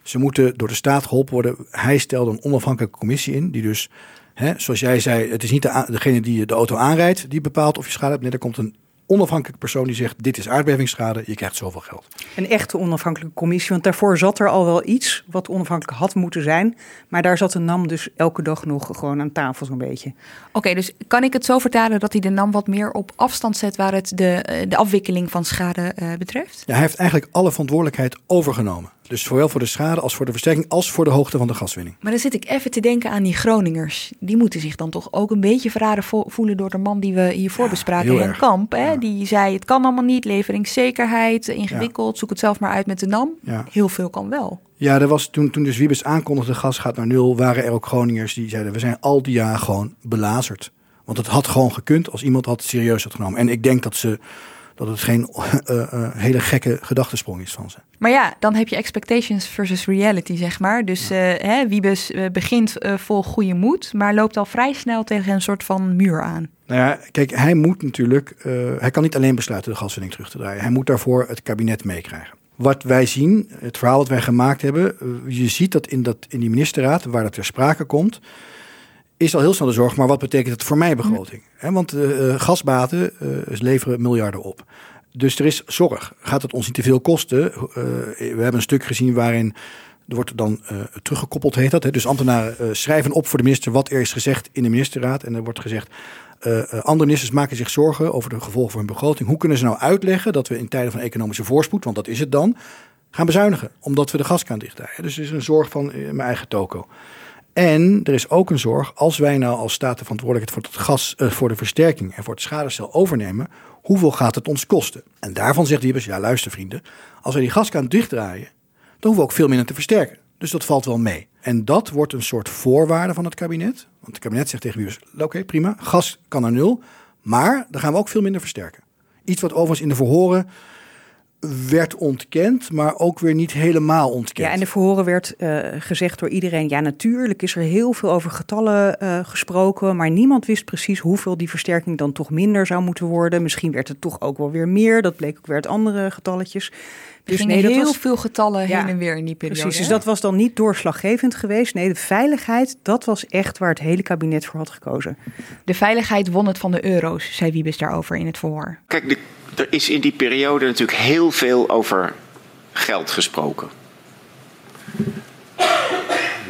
Ze moeten door de staat geholpen worden. Hij stelde een onafhankelijke commissie in, die dus, hè, zoals jij zei, het is niet de, degene die de auto aanrijdt die bepaalt of je schade hebt. Nee, er komt een onafhankelijke persoon die zegt, dit is aardbevingsschade, je krijgt zoveel geld. Een echte onafhankelijke commissie. Want daarvoor zat er al wel iets wat onafhankelijk had moeten zijn. Maar daar zat de NAM dus elke dag nog gewoon aan tafel zo'n beetje. Oké, dus kan ik het zo vertalen dat hij de NAM wat meer op afstand zet waar het de, eh, de afwikkeling van schade eh, betreft? Ja, hij heeft eigenlijk alle verantwoordelijkheid overgenomen. Dus zowel voor de schade als voor de versterking als voor de hoogte van de gaswinning. Maar dan zit ik even te denken aan die Groningers. Die moeten zich dan toch ook een beetje verraden vo- voelen door de man die we hiervoor Ja, bespraken, Henk erg. Kamp. Hè? Ja. Die zei het kan allemaal niet, leveringszekerheid, ingewikkeld, zoek het zelf maar uit met de NAM. Heel veel kan wel. Ja, er was toen, toen dus Wiebes aankondigde gas gaat naar nul, waren er ook Groningers die zeiden we zijn al die jaar gewoon belazerd. Want het had gewoon gekund als iemand het serieus had genomen. En ik denk dat, ze, dat het geen eh, eh, hele gekke gedachtesprong is van ze. Maar ja, dan heb je expectations versus reality, zeg maar. Dus eh hè, Wiebes begint vol goede moed, maar loopt al vrij snel tegen een soort van muur aan. Nou ja, kijk, hij moet natuurlijk, hij kan niet alleen besluiten de gaswinning terug te draaien. Hij moet daarvoor het kabinet meekrijgen. Wat wij zien, het verhaal dat wij gemaakt hebben, je ziet dat in, dat in die ministerraad, waar dat ter sprake komt, is al heel snel de zorg, maar wat betekent het voor mijn begroting? Want eh, eh, gasbaten eh, leveren miljarden op. Dus er is zorg. Gaat het ons niet te veel kosten? We hebben een stuk gezien waarin er wordt dan teruggekoppeld, heet dat. Hè? Dus ambtenaren schrijven op voor de minister wat er is gezegd in de ministerraad. En er wordt gezegd, andere ministers maken zich zorgen over de gevolgen voor hun begroting. Hoe kunnen ze nou uitleggen dat we in tijden van economische voorspoed, want dat is het dan, gaan bezuinigen? Omdat we de gaskraan dichtdraaien. Dus er is een zorg van mijn eigen toko. En er is ook een zorg, als wij nou als staat de verantwoordelijkheid voor, het gas, eh, voor de versterking en voor het schadestel overnemen, hoeveel gaat het ons kosten? En daarvan zegt Wiebes, ja luister vrienden, als wij die gaskraan dichtdraaien, dan hoeven we ook veel minder te versterken. Dus dat valt wel mee. En dat wordt een soort voorwaarde van het kabinet. Want het kabinet zegt tegen Wiebes, oké prima, gas kan naar nul, maar dan gaan we ook veel minder versterken. Iets wat overigens in de verhoren werd ontkend, maar ook weer niet helemaal ontkend. Ja, en de verhoren werd eh, gezegd door iedereen. Ja, natuurlijk is er heel veel over getallen eh, gesproken. Maar niemand wist precies hoeveel die versterking dan toch minder zou moeten worden. Misschien werd het toch ook wel weer meer. Dat bleek ook weer uit andere getalletjes. Dus Dus nee, dat heel was veel getallen Ja, heen en weer in die periode. Precies, dus dat was dan niet doorslaggevend geweest. Nee, de veiligheid, dat was echt waar het hele kabinet voor had gekozen. De veiligheid won het van de euro's, zei Wiebes daarover in het verhoor. Kijk, de- er is in die periode natuurlijk heel veel over geld gesproken.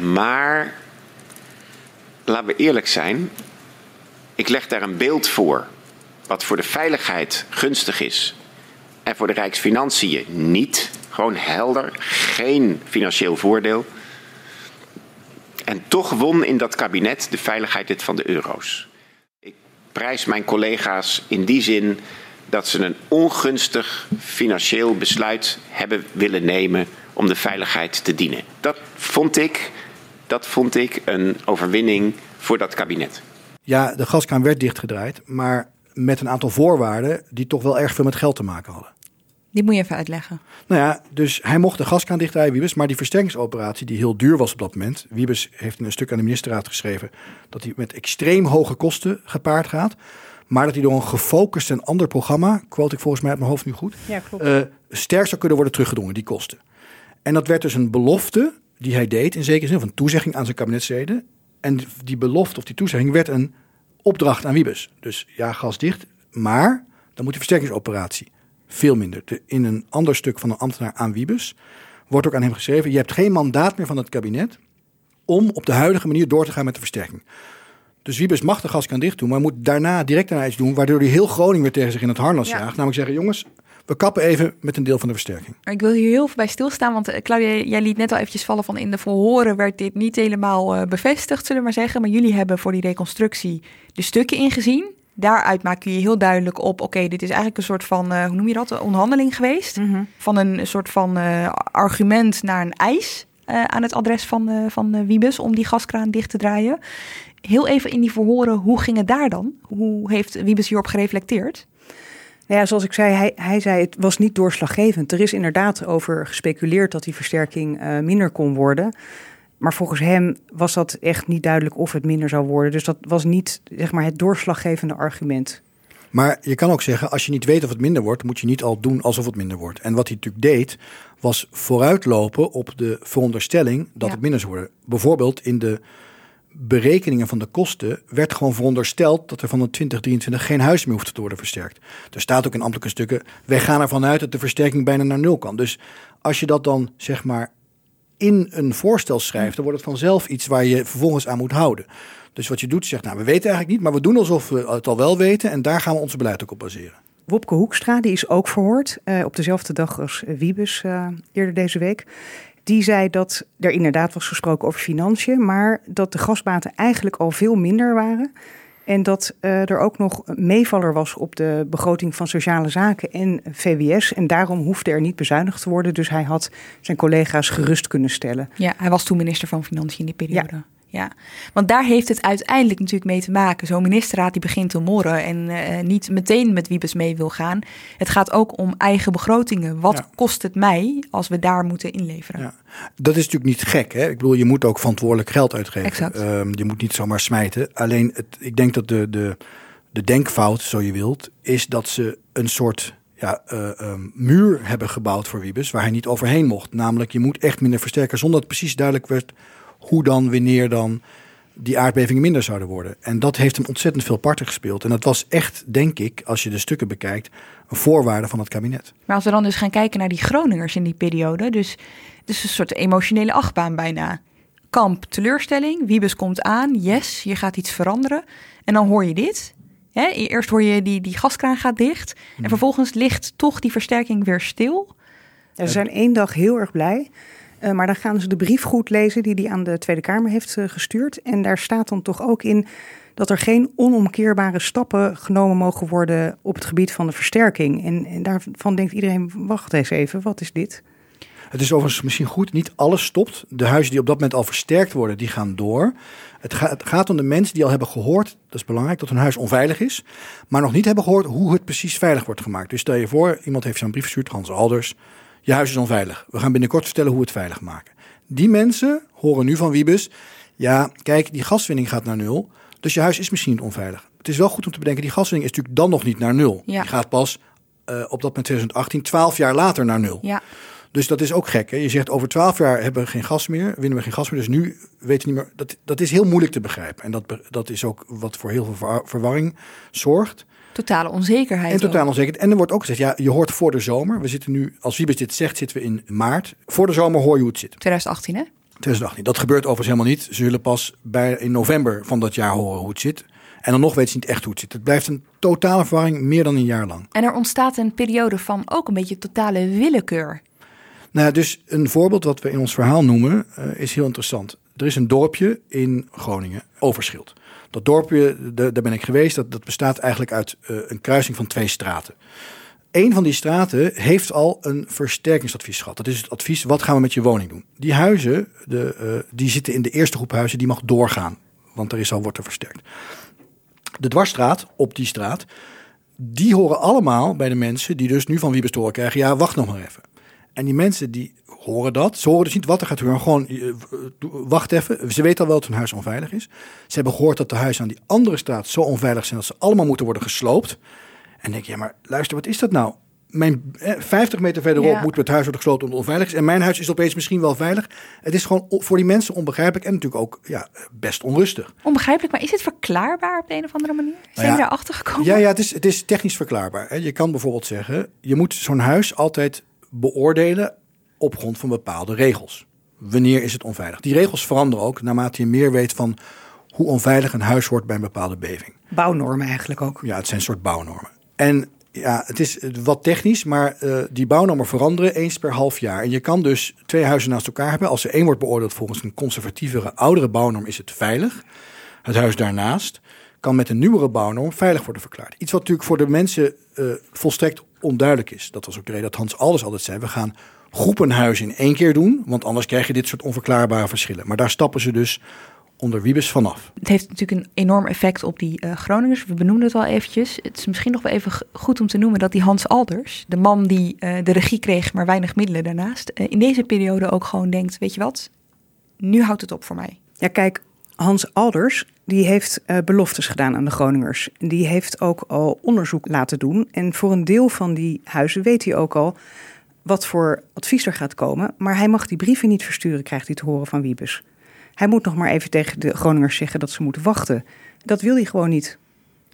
Maar laten we eerlijk zijn. Ik leg daar een beeld voor. Wat voor de veiligheid gunstig is. En voor de Rijksfinanciën niet. Gewoon helder. Geen financieel voordeel. En toch won in dat kabinet de veiligheid het van de euro's. Ik prijs mijn collega's in die zin dat ze een ongunstig financieel besluit hebben willen nemen om de veiligheid te dienen. Dat vond ik, dat vond ik een overwinning voor dat kabinet. Ja, de gaskraan werd dichtgedraaid, maar met een aantal voorwaarden die toch wel erg veel met geld te maken hadden. Die moet je even uitleggen. Nou ja, dus hij mocht de gaskraan dichtdraaien, Wiebes, maar die versterkingsoperatie die heel duur was op dat moment. Wiebes heeft in een stuk aan de ministerraad geschreven dat hij met extreem hoge kosten gepaard gaat. Maar dat hij door een gefocust en ander programma, quote ik volgens mij uit mijn hoofd nu goed, Ja, klopt. eh, sterk zou kunnen worden teruggedrongen, die kosten. En dat werd dus een belofte die hij deed, in zekere zin, of een toezegging aan zijn kabinetsleden. En die belofte of die toezegging werd een opdracht aan Wiebes. Dus ja, gas dicht, maar dan moet die versterkingsoperatie veel minder. De, in een ander stuk van een ambtenaar aan Wiebes wordt ook aan hem geschreven, je hebt geen mandaat meer van het kabinet om op de huidige manier door te gaan met de versterking. Dus Wiebes mag de gaskraan dicht doen, maar moet daarna direct daarna iets doen, waardoor hij heel Groningen weer tegen zich in het harnas Ja. jaagt. Namelijk zeggen, jongens, we kappen even met een deel van de versterking. Maar ik wil hier heel veel bij stilstaan, want eh, Claudia, jij liet net al eventjes vallen van in de verhoren werd dit niet helemaal eh, bevestigd, zullen we maar zeggen. Maar jullie hebben voor die reconstructie de stukken ingezien. Daaruit maak je heel duidelijk op, oké, dit is eigenlijk een soort van, eh, hoe noem je dat, een onderhandeling geweest. Van een soort van eh, argument naar een eis eh, aan het adres van, eh, van eh, Wiebes om die gaskraan dicht te draaien. Heel even in die verhoren, hoe ging het daar dan? Hoe heeft Wiebes hierop gereflecteerd? Nou ja, zoals ik zei, hij, hij zei het was niet doorslaggevend. Er is inderdaad over gespeculeerd dat die versterking eh, minder kon worden. Maar volgens hem was dat echt niet duidelijk of het minder zou worden. Dus dat was niet zeg maar, het doorslaggevende argument. Maar je kan ook zeggen, als je niet weet of het minder wordt, moet je niet al doen alsof het minder wordt. En wat hij natuurlijk deed, was vooruitlopen op de veronderstelling dat Ja. het minder zou worden. Bijvoorbeeld in de berekeningen van de kosten werd gewoon verondersteld dat er van de 2023 geen huis meer hoeft te worden versterkt. Er staat ook in ambtelijke stukken, wij gaan ervan uit dat de versterking bijna naar nul kan. Dus als je dat dan zeg maar in een voorstel schrijft, dan wordt het vanzelf iets waar je vervolgens aan moet houden. Dus wat je doet, zegt, nou, we weten eigenlijk niet, maar we doen alsof we het al wel weten en daar gaan we ons beleid ook op baseren. Wopke Hoekstra, die is ook verhoord eh, op dezelfde dag als Wiebes eh, eerder deze week. Die zei dat er inderdaad was gesproken over financiën, maar dat de gasbaten eigenlijk al veel minder waren. En dat eh, er ook nog meevaller was op de begroting van sociale zaken en VWS. En daarom hoefde er niet bezuinigd te worden. Dus hij had zijn collega's gerust kunnen stellen. Ja, hij was toen minister van Financiën in die periode. Ja. Want daar heeft het uiteindelijk natuurlijk mee te maken. Zo'n ministerraad die begint te morren en eh, niet meteen met Wiebes mee wil gaan. Het gaat ook om eigen begrotingen. Wat Ja. kost het mij als we daar moeten inleveren? Ja. Dat is natuurlijk niet gek. Hè? Ik bedoel, je moet ook verantwoordelijk geld uitgeven. Ehm, je moet niet zomaar smijten. Alleen, het, ik denk dat de, de, de denkfout, zo je wilt, is dat ze een soort ja, eh, ehm, muur hebben gebouwd voor Wiebes, waar hij niet overheen mocht. Namelijk, je moet echt minder versterken, zonder dat precies duidelijk werd hoe dan, wanneer dan die aardbevingen minder zouden worden. En dat heeft hem ontzettend veel parten gespeeld. En dat was echt, denk ik, als je de stukken bekijkt, een voorwaarde van het kabinet. Maar als we dan dus gaan kijken naar die Groningers in die periode. Dus het is een soort emotionele achtbaan bijna. Kamp, teleurstelling. Wiebes komt aan. Yes, hier gaat iets veranderen. En dan hoor je dit. Hè? Eerst hoor je die, die gaskraan gaat dicht. En vervolgens ligt toch die versterking weer stil. Ze zijn één dag heel erg blij. Eh, maar dan gaan ze de brief goed lezen die hij aan de Tweede Kamer heeft eh, gestuurd. En daar staat dan toch ook in dat er geen onomkeerbare stappen genomen mogen worden op het gebied van de versterking. En, daarvan denkt iedereen, wacht eens even, wat is dit? Het is overigens misschien goed, niet alles stopt. De huizen die op dat moment al versterkt worden, die gaan door. Het gaat om de mensen die al hebben gehoord, dat is belangrijk, dat hun huis onveilig is. Maar nog niet hebben gehoord hoe het precies veilig wordt gemaakt. Dus stel je voor, iemand heeft zo'n brief gestuurd, Hans Alders. Je huis is onveilig. We gaan binnenkort vertellen hoe we het veilig maken. Die mensen horen nu van Wiebes, ja, kijk, die gaswinning gaat naar nul. Dus je huis is misschien niet onveilig. Het is wel goed om te bedenken, die gaswinning is natuurlijk dan nog niet naar nul. Ja. Die gaat pas eh, op dat moment 2018, 12 jaar later naar nul. Ja, Dus dat is ook gek. Hè? Je zegt over twaalf jaar hebben we geen gas meer, winnen we geen gas meer. Dus nu weten we niet meer. Dat, dat is heel moeilijk te begrijpen. En dat, dat is ook wat voor heel veel verwar- verwarring zorgt. Totale onzekerheid. En totaal ook. onzekerheid. En er wordt ook gezegd, ja, je hoort voor de zomer. We zitten nu, als Wiebes dit zegt, zitten we in maart. Voor de zomer hoor je hoe het zit. 2018, hè? 2018. Dat gebeurt overigens helemaal niet. Ze zullen pas bij, in november van dat jaar horen hoe het zit. En dan nog weten ze niet echt hoe het zit. Het blijft een totale verwarring, meer dan een jaar lang. En er ontstaat een periode van ook een beetje totale willekeur. Nou, ja, dus een voorbeeld wat we in ons verhaal noemen eh, is heel interessant. Er is een dorpje in Groningen, Overschild. Dat dorpje, de- daar ben ik geweest, dat, dat bestaat eigenlijk uit eh, een kruising van twee straten. Een van die straten heeft al een versterkingsadvies gehad. Dat is het advies, wat gaan we met je woning doen? Die huizen, de, eh, die zitten in de eerste groep huizen, die mag doorgaan. Want er is al, wordt er versterkt. De dwarsstraat, op die straat, die horen allemaal bij de mensen die dus nu van Wiebes krijgen. Ja, wacht nog maar even. En die mensen die horen dat. Ze horen dus niet wat er gaat gebeuren. Gewoon, eh, eh, wacht even. Ze weten al wel dat hun huis onveilig is. Ze hebben gehoord dat de huizen aan die andere straat zo onveilig zijn... dat ze allemaal moeten worden gesloopt. En denk je, ja, maar luister, wat is dat nou? Mijn eh, 50 meter verderop Ja. moet het huis worden gesloten omdat het onveilig is. En mijn huis is opeens misschien wel veilig. Het is gewoon voor die mensen onbegrijpelijk en natuurlijk ook ja, best onrustig. Onbegrijpelijk, maar is het verklaarbaar op de een of andere manier? Zijn Nou ja, we daarachter gekomen? Ja, ja het, is, het is technisch verklaarbaar. Je kan bijvoorbeeld zeggen, je moet zo'n huis altijd beoordelen op grond van bepaalde regels. wanneer is het onveilig. Die regels veranderen ook naarmate je meer weet van hoe onveilig een huis wordt bij een bepaalde beving. Bouwnormen eigenlijk ook. Ja, het zijn een soort bouwnormen. En ja, het is wat technisch, maar uh, die bouwnormen veranderen eens per half jaar. En je kan dus twee huizen naast elkaar hebben. Als er één wordt beoordeeld volgens een conservatievere, oudere bouwnorm, is het veilig. Het huis daarnaast kan met een nieuwere bouwnorm veilig worden verklaard. Iets wat natuurlijk voor de mensen uh, volstrekt onduidelijk is. Dat was ook de reden dat Hans Alders altijd zei: we gaan groepenhuizen in één keer doen, want anders krijg je dit soort onverklaarbare verschillen. Maar daar stappen ze dus onder Wiebes vanaf. Het heeft natuurlijk een enorm effect op die uh, Groningers. We benoemden het al eventjes. Het is misschien nog wel even goed om te noemen dat die Hans Alders, de man die uh, de regie kreeg, maar weinig middelen daarnaast, uh, in deze periode ook gewoon denkt: weet je wat, nu houdt het op voor mij. Ja, kijk, Hans Alders die heeft uh, beloftes gedaan aan de Groningers. Die heeft ook al onderzoek laten doen. En voor een deel van die huizen weet hij ook al wat voor advies er gaat komen. Maar hij mag die brieven niet versturen, krijgt hij te horen van Wiebes. Hij moet nog maar even tegen de Groningers zeggen dat ze moeten wachten. Dat wil hij gewoon niet.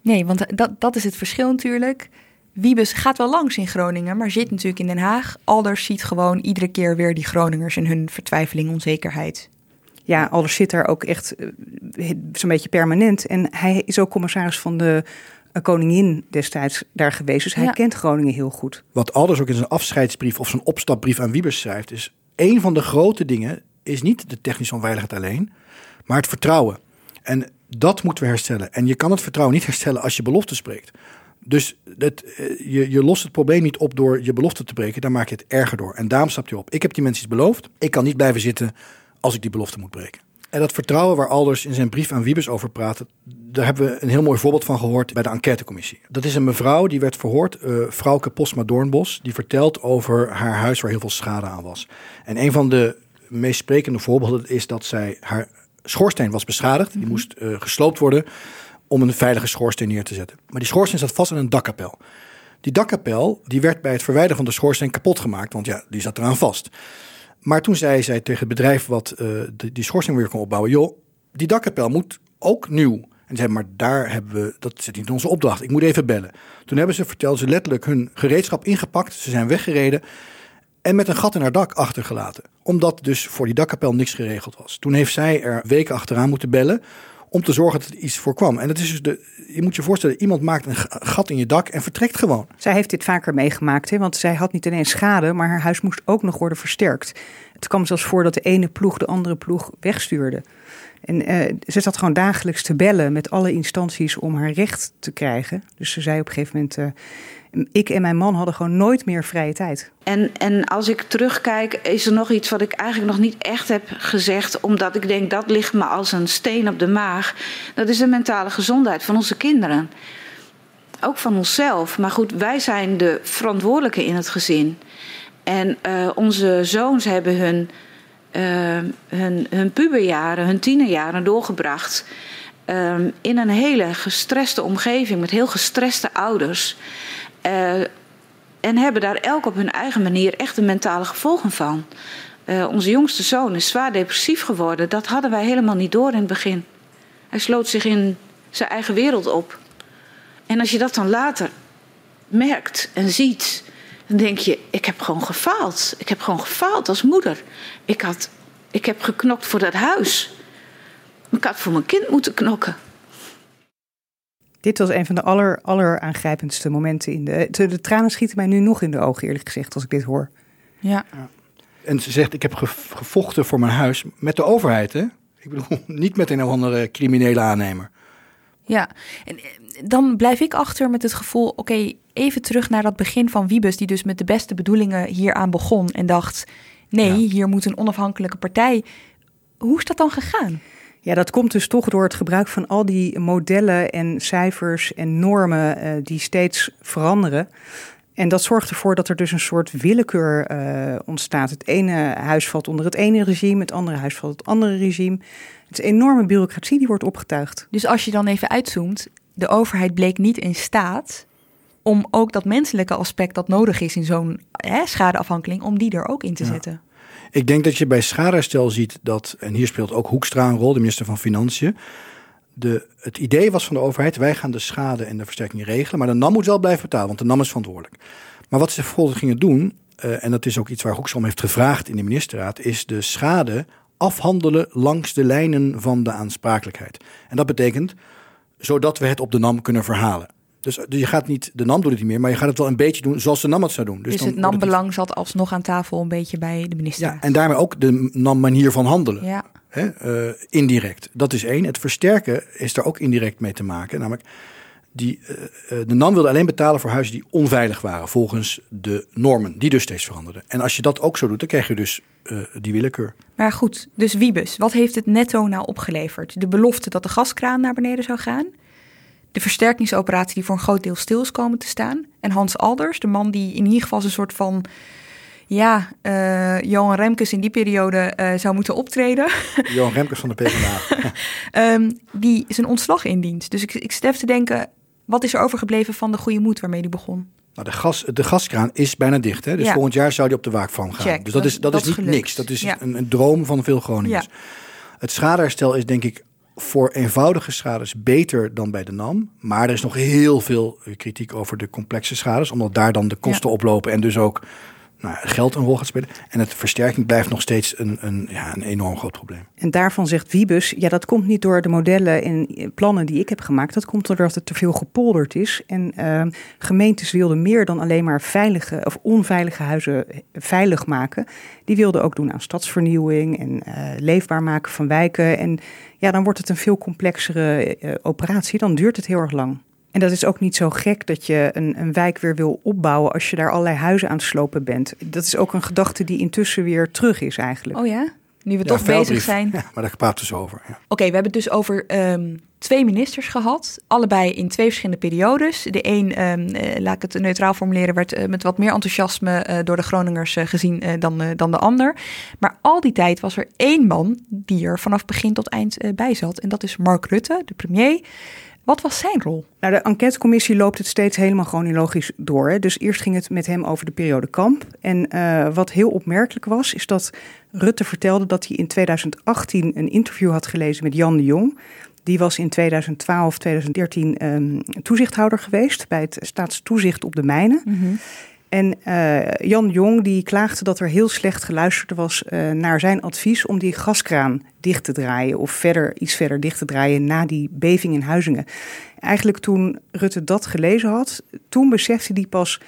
Nee, want dat, dat is het verschil natuurlijk. Wiebes gaat wel langs in Groningen, maar zit natuurlijk in Den Haag. Alders ziet gewoon iedere keer weer die Groningers en hun vertwijfeling, onzekerheid. Ja, Alders zit daar ook echt uh, zo'n beetje permanent. En hij is ook commissaris van de koningin destijds daar geweest. Dus hij ja. kent Groningen heel goed. Wat Alders ook in zijn afscheidsbrief of zijn opstapbrief aan Wiebes schrijft, is een van de grote dingen is niet de technische onveiligheid alleen, maar het vertrouwen. En dat moeten we herstellen. En je kan het vertrouwen niet herstellen als je belofte spreekt. Dus dat, je, je lost het probleem niet op door je belofte te breken, dan maak je het erger door. En daarom stap je op. Ik heb die mensen iets beloofd. Ik kan niet blijven zitten als ik die belofte moet breken. En dat vertrouwen waar Alders in zijn brief aan Wiebes over praat, daar hebben we een heel mooi voorbeeld van gehoord bij de enquêtecommissie. Dat is een mevrouw die werd verhoord, uh, vrouwke Postma Doornbos, die vertelt over haar huis waar heel veel schade aan was. En een van de meest sprekende voorbeelden is dat zij haar schoorsteen was beschadigd. Die moest uh, gesloopt worden om een veilige schoorsteen neer te zetten. Maar die schoorsteen zat vast in een dakkapel. Die dakkapel die werd bij het verwijderen van de schoorsteen kapot gemaakt, want ja, die zat eraan vast. Maar toen zei zij tegen het bedrijf wat de, die schoorsteen weer kon opbouwen: joh, die dakkapel moet ook nieuw. En zei, maar daar hebben we, dat zit niet in onze opdracht. Ik moet even bellen. Toen hebben ze, verteld ze letterlijk hun gereedschap ingepakt. Ze zijn weggereden en met een gat in haar dak achtergelaten. Omdat dus voor die dakkapel niks geregeld was. Toen heeft zij er weken achteraan moeten bellen om te zorgen dat er iets voorkwam. En dat is dus de, je moet je voorstellen, iemand maakt een gat in je dak en vertrekt gewoon. Zij heeft dit vaker meegemaakt, hè? want zij had niet alleen schade, maar haar huis moest ook nog worden versterkt. Het kwam zelfs voor dat de ene ploeg de andere ploeg wegstuurde. En uh, ze zat gewoon dagelijks te bellen met alle instanties om haar recht te krijgen. Dus ze zei op een gegeven moment: uh, ik en mijn man hadden gewoon nooit meer vrije tijd. En, en als ik terugkijk, is er nog iets wat ik eigenlijk nog niet echt heb gezegd, omdat ik denk dat ligt me als een steen op de maag. Dat is de mentale gezondheid van onze kinderen. Ook van onszelf. Maar goed, wij zijn de verantwoordelijke in het gezin. En uh, onze zoons hebben hun, uh, hun, hun puberjaren, hun tienerjaren doorgebracht. Um, in een hele gestreste omgeving met heel gestreste ouders. Uh, en hebben daar elk op hun eigen manier echt de mentale gevolgen van. Uh, onze jongste zoon is zwaar depressief geworden. Dat hadden wij helemaal niet door in het begin. Hij sloot zich in zijn eigen wereld op. En als je dat dan later merkt en ziet, dan denk je: ik heb gewoon gefaald. Ik heb gewoon gefaald als moeder. Ik, had, ik heb geknokt voor dat huis. Ik had voor mijn kind moeten knokken. Dit was een van de aller, aller aangrijpendste momenten in de. De, de tranen schieten mij nu nog in de ogen, eerlijk gezegd, als ik dit hoor. Ja. ja. En ze zegt: Ik heb gevochten voor mijn huis met de overheid, hè? Ik bedoel, niet met een of andere criminele aannemer. Ja, en dan blijf ik achter met het gevoel: oké, okay, even terug naar dat begin van Wiebes, die dus met de beste bedoelingen hieraan begon en dacht: nee, ja. hier moet een onafhankelijke partij. Hoe is dat dan gegaan? Ja, dat komt dus toch door het gebruik van al die modellen en cijfers en normen uh, die steeds veranderen. En dat zorgt ervoor dat er dus een soort willekeur uh, ontstaat. Het ene huis valt onder het ene regime, het andere huis valt het andere regime. Het is een enorme bureaucratie die wordt opgetuigd. Dus als je dan even uitzoomt, de overheid bleek niet in staat om ook dat menselijke aspect dat nodig is in zo'n schadeafhankeling, om die er ook in te ja. zetten. Ik denk dat je bij schadeherstel ziet dat, en hier speelt ook Hoekstra een rol, de minister van Financiën. De, het idee was van de overheid, wij gaan de schade en de versterking regelen, maar de NAM moet wel blijven betalen, want de NAM is verantwoordelijk. Maar wat ze vervolgens gingen doen, uh, en dat is ook iets waar Hoekstra om heeft gevraagd in de ministerraad, is de schade afhandelen langs de lijnen van de aansprakelijkheid. En dat betekent zodat we het op de NAM kunnen verhalen. Dus, dus je gaat niet, de NAM doet het niet meer, maar je gaat het wel een beetje doen zoals de NAM het zou doen. Dus, dus het NAM-belang zat alsnog aan tafel een beetje bij de minister. Ja, en daarmee ook de NAM-manier van handelen. Ja. Hè, uh, indirect. Dat is één. Het versterken is er ook indirect mee te maken. Namelijk, die, uh, de NAM wilde alleen betalen voor huizen die onveilig waren volgens de normen, die dus steeds veranderden. En als je dat ook zo doet, dan krijg je dus uh, die willekeur. Maar goed, dus Wiebes, wat heeft het netto nou opgeleverd? De belofte dat de gaskraan naar beneden zou gaan, de versterkingsoperatie die voor een groot deel stil is komen te staan, en Hans Alders, de man die in ieder geval een soort van ja, uh, Johan Remkes in die periode uh, zou moeten optreden. Johan Remkes van de PvdA. um, die zijn ontslag indient. Dus ik, ik zit even te denken, wat is er overgebleven van de goede moed waarmee die begon? Nou, de, gas, de gaskraan is bijna dicht. Hè? Dus ja. volgend jaar zou die op de waakvam gaan. Check, dus dat, dat, is, dat, dat is niet gelukt. niks. Dat is ja. een, een, droom van veel Groningers. Ja. Het schadeherstel is denk ik voor eenvoudige schades beter dan bij de NAM. Maar er is nog heel veel kritiek over de complexe schades. Omdat daar dan de kosten oplopen en dus ook nou, geld een rol gaat spelen. En het versterking blijft nog steeds een, een, ja, een enorm groot probleem. En daarvan zegt Wiebus, ja dat komt niet door de modellen en plannen die ik heb gemaakt. Dat komt doordat het te veel gepolderd is. En uh, gemeentes wilden meer dan alleen maar veilige of onveilige huizen veilig maken. Die wilden ook doen aan stadsvernieuwing en uh, leefbaar maken van wijken. En ja, dan wordt het een veel complexere operatie. Dan duurt het heel erg lang. En dat is ook niet zo gek dat je een, een wijk weer wil opbouwen als je daar allerlei huizen aan het slopen bent. Dat is ook een gedachte die intussen weer terug is eigenlijk. Oh ja? Nu we ja, toch bezig zijn. Ja, maar daar praten ze over. Ja. Oké, okay, we hebben het dus over um, twee ministers gehad. Allebei in twee verschillende periodes. De een, um, uh, laat ik het neutraal formuleren, werd uh, met wat meer enthousiasme uh, door de Groningers gezien dan, dan de ander. Maar al die tijd was er één man die er vanaf begin tot eind bij zat. En dat is Mark Rutte, de premier. Wat was zijn rol? Nou, de enquêtecommissie loopt het steeds helemaal chronologisch door. Hè. Dus eerst ging het met hem over de periode Kamp. En uh, wat heel opmerkelijk was, is dat Rutte vertelde dat hij in 2018 een interview had gelezen met Jan de Jong. Die was in 2012, 2013 um, toezichthouder geweest bij het staatstoezicht op de mijnen. Mm -hmm. En uh, Jan Jong die klaagde dat er heel slecht geluisterd was uh, naar zijn advies om die gaskraan dicht te draaien of verder iets verder dicht te draaien na die beving in Huizingen. Eigenlijk toen Rutte dat gelezen had, toen besefte hij pas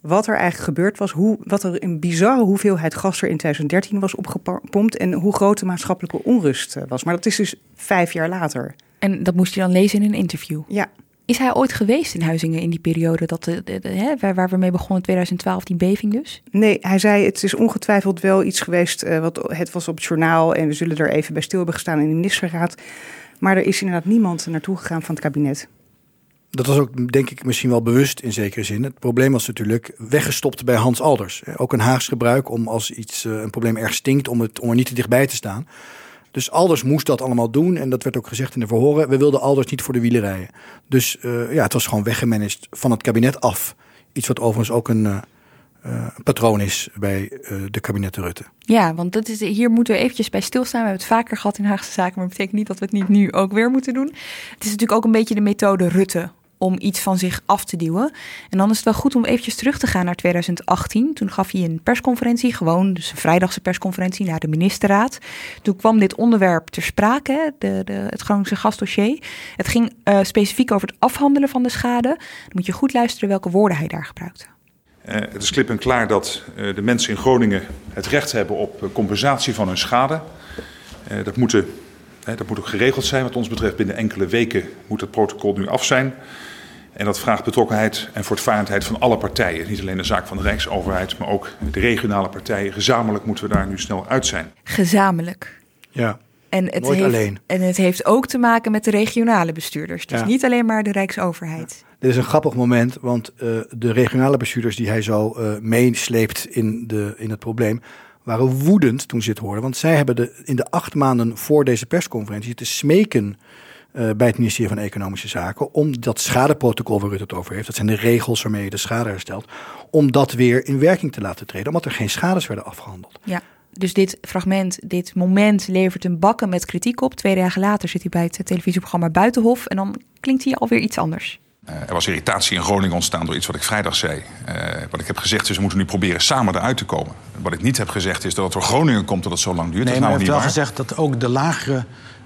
wat er eigenlijk gebeurd was, hoe, wat er een bizarre hoeveelheid gas er in 2013 was opgepompt en hoe groot de maatschappelijke onrust was. Maar dat is dus vijf jaar later. En dat moest hij dan lezen in een interview? Ja. Is hij ooit geweest in Huizingen in die periode dat de, de, de, hè, waar, waar we mee begonnen in 2012, die beving dus? Nee, hij zei het is ongetwijfeld wel iets geweest, uh, wat het was op het journaal en we zullen er even bij stil hebben gestaan in de ministerraad. Maar er is inderdaad niemand naartoe gegaan van het kabinet. Dat was ook, denk ik, misschien wel bewust in zekere zin. Het probleem was natuurlijk weggestopt bij Hans Alders. Ook een Haags gebruik om als iets, uh, een probleem erg stinkt, om, het, om er niet te dichtbij te staan. Dus Alders moest dat allemaal doen. En dat werd ook gezegd in de verhoren. We wilden Alders niet voor de wielen rijden. Dus uh, ja, het was gewoon weggemanaged van het kabinet af. Iets wat overigens ook een, uh, uh, patroon is bij de kabinetten Rutte. Ja, want dat is, hier moeten we eventjes bij stilstaan. We hebben het vaker gehad in Haagse Zaken. Maar dat betekent niet dat we het niet nu ook weer moeten doen. Het is natuurlijk ook een beetje de methode Rutte om iets van zich af te duwen. En dan is het wel goed om eventjes terug te gaan naar 2018. Toen gaf hij een persconferentie, gewoon dus een vrijdagse persconferentie naar de ministerraad. Toen kwam dit onderwerp ter sprake, de, de, het Groningse gasdossier. Het ging uh, specifiek over het afhandelen van de schade. Dan moet je goed luisteren welke woorden hij daar gebruikte. Uh, het is klip en klaar dat uh, de mensen in Groningen het recht hebben op compensatie van hun schade. dat, dat moet ook geregeld zijn. Wat ons betreft binnen enkele weken moet het protocol nu af zijn. En dat vraagt betrokkenheid en voortvarendheid van alle partijen. Niet alleen de zaak van de Rijksoverheid, maar ook de regionale partijen. Gezamenlijk moeten we daar nu snel uit zijn. Gezamenlijk. Ja. En het, Nooit heeft, alleen. en het heeft ook te maken met de regionale bestuurders. Dus Ja. niet alleen maar de Rijksoverheid. Dit is een grappig moment, want uh, de regionale bestuurders die hij zo uh, meesleept in, de, in het probleem, waren woedend toen ze het hoorden. Want zij hebben de, in de acht maanden voor deze persconferentie te smeken uh, bij het ministerie van Economische Zaken om dat schadeprotocol waar Rutte het over heeft, dat zijn de regels waarmee je de schade herstelt, om dat weer in werking te laten treden, omdat er geen schades werden afgehandeld. Ja. Dus dit fragment, dit moment levert een bakken met kritiek op. Twee dagen later zit hij bij het televisieprogramma Buitenhof en dan klinkt hij alweer iets anders. Uh, er was irritatie in Groningen ontstaan door iets wat ik vrijdag zei. Uh, wat ik heb gezegd is, we moeten nu proberen samen eruit te komen. Wat ik niet heb gezegd is dat het door Groningen komt dat het zo lang duurt. Nee, dat maar is u nou heeft niet wel waar. gezegd dat ook de lagere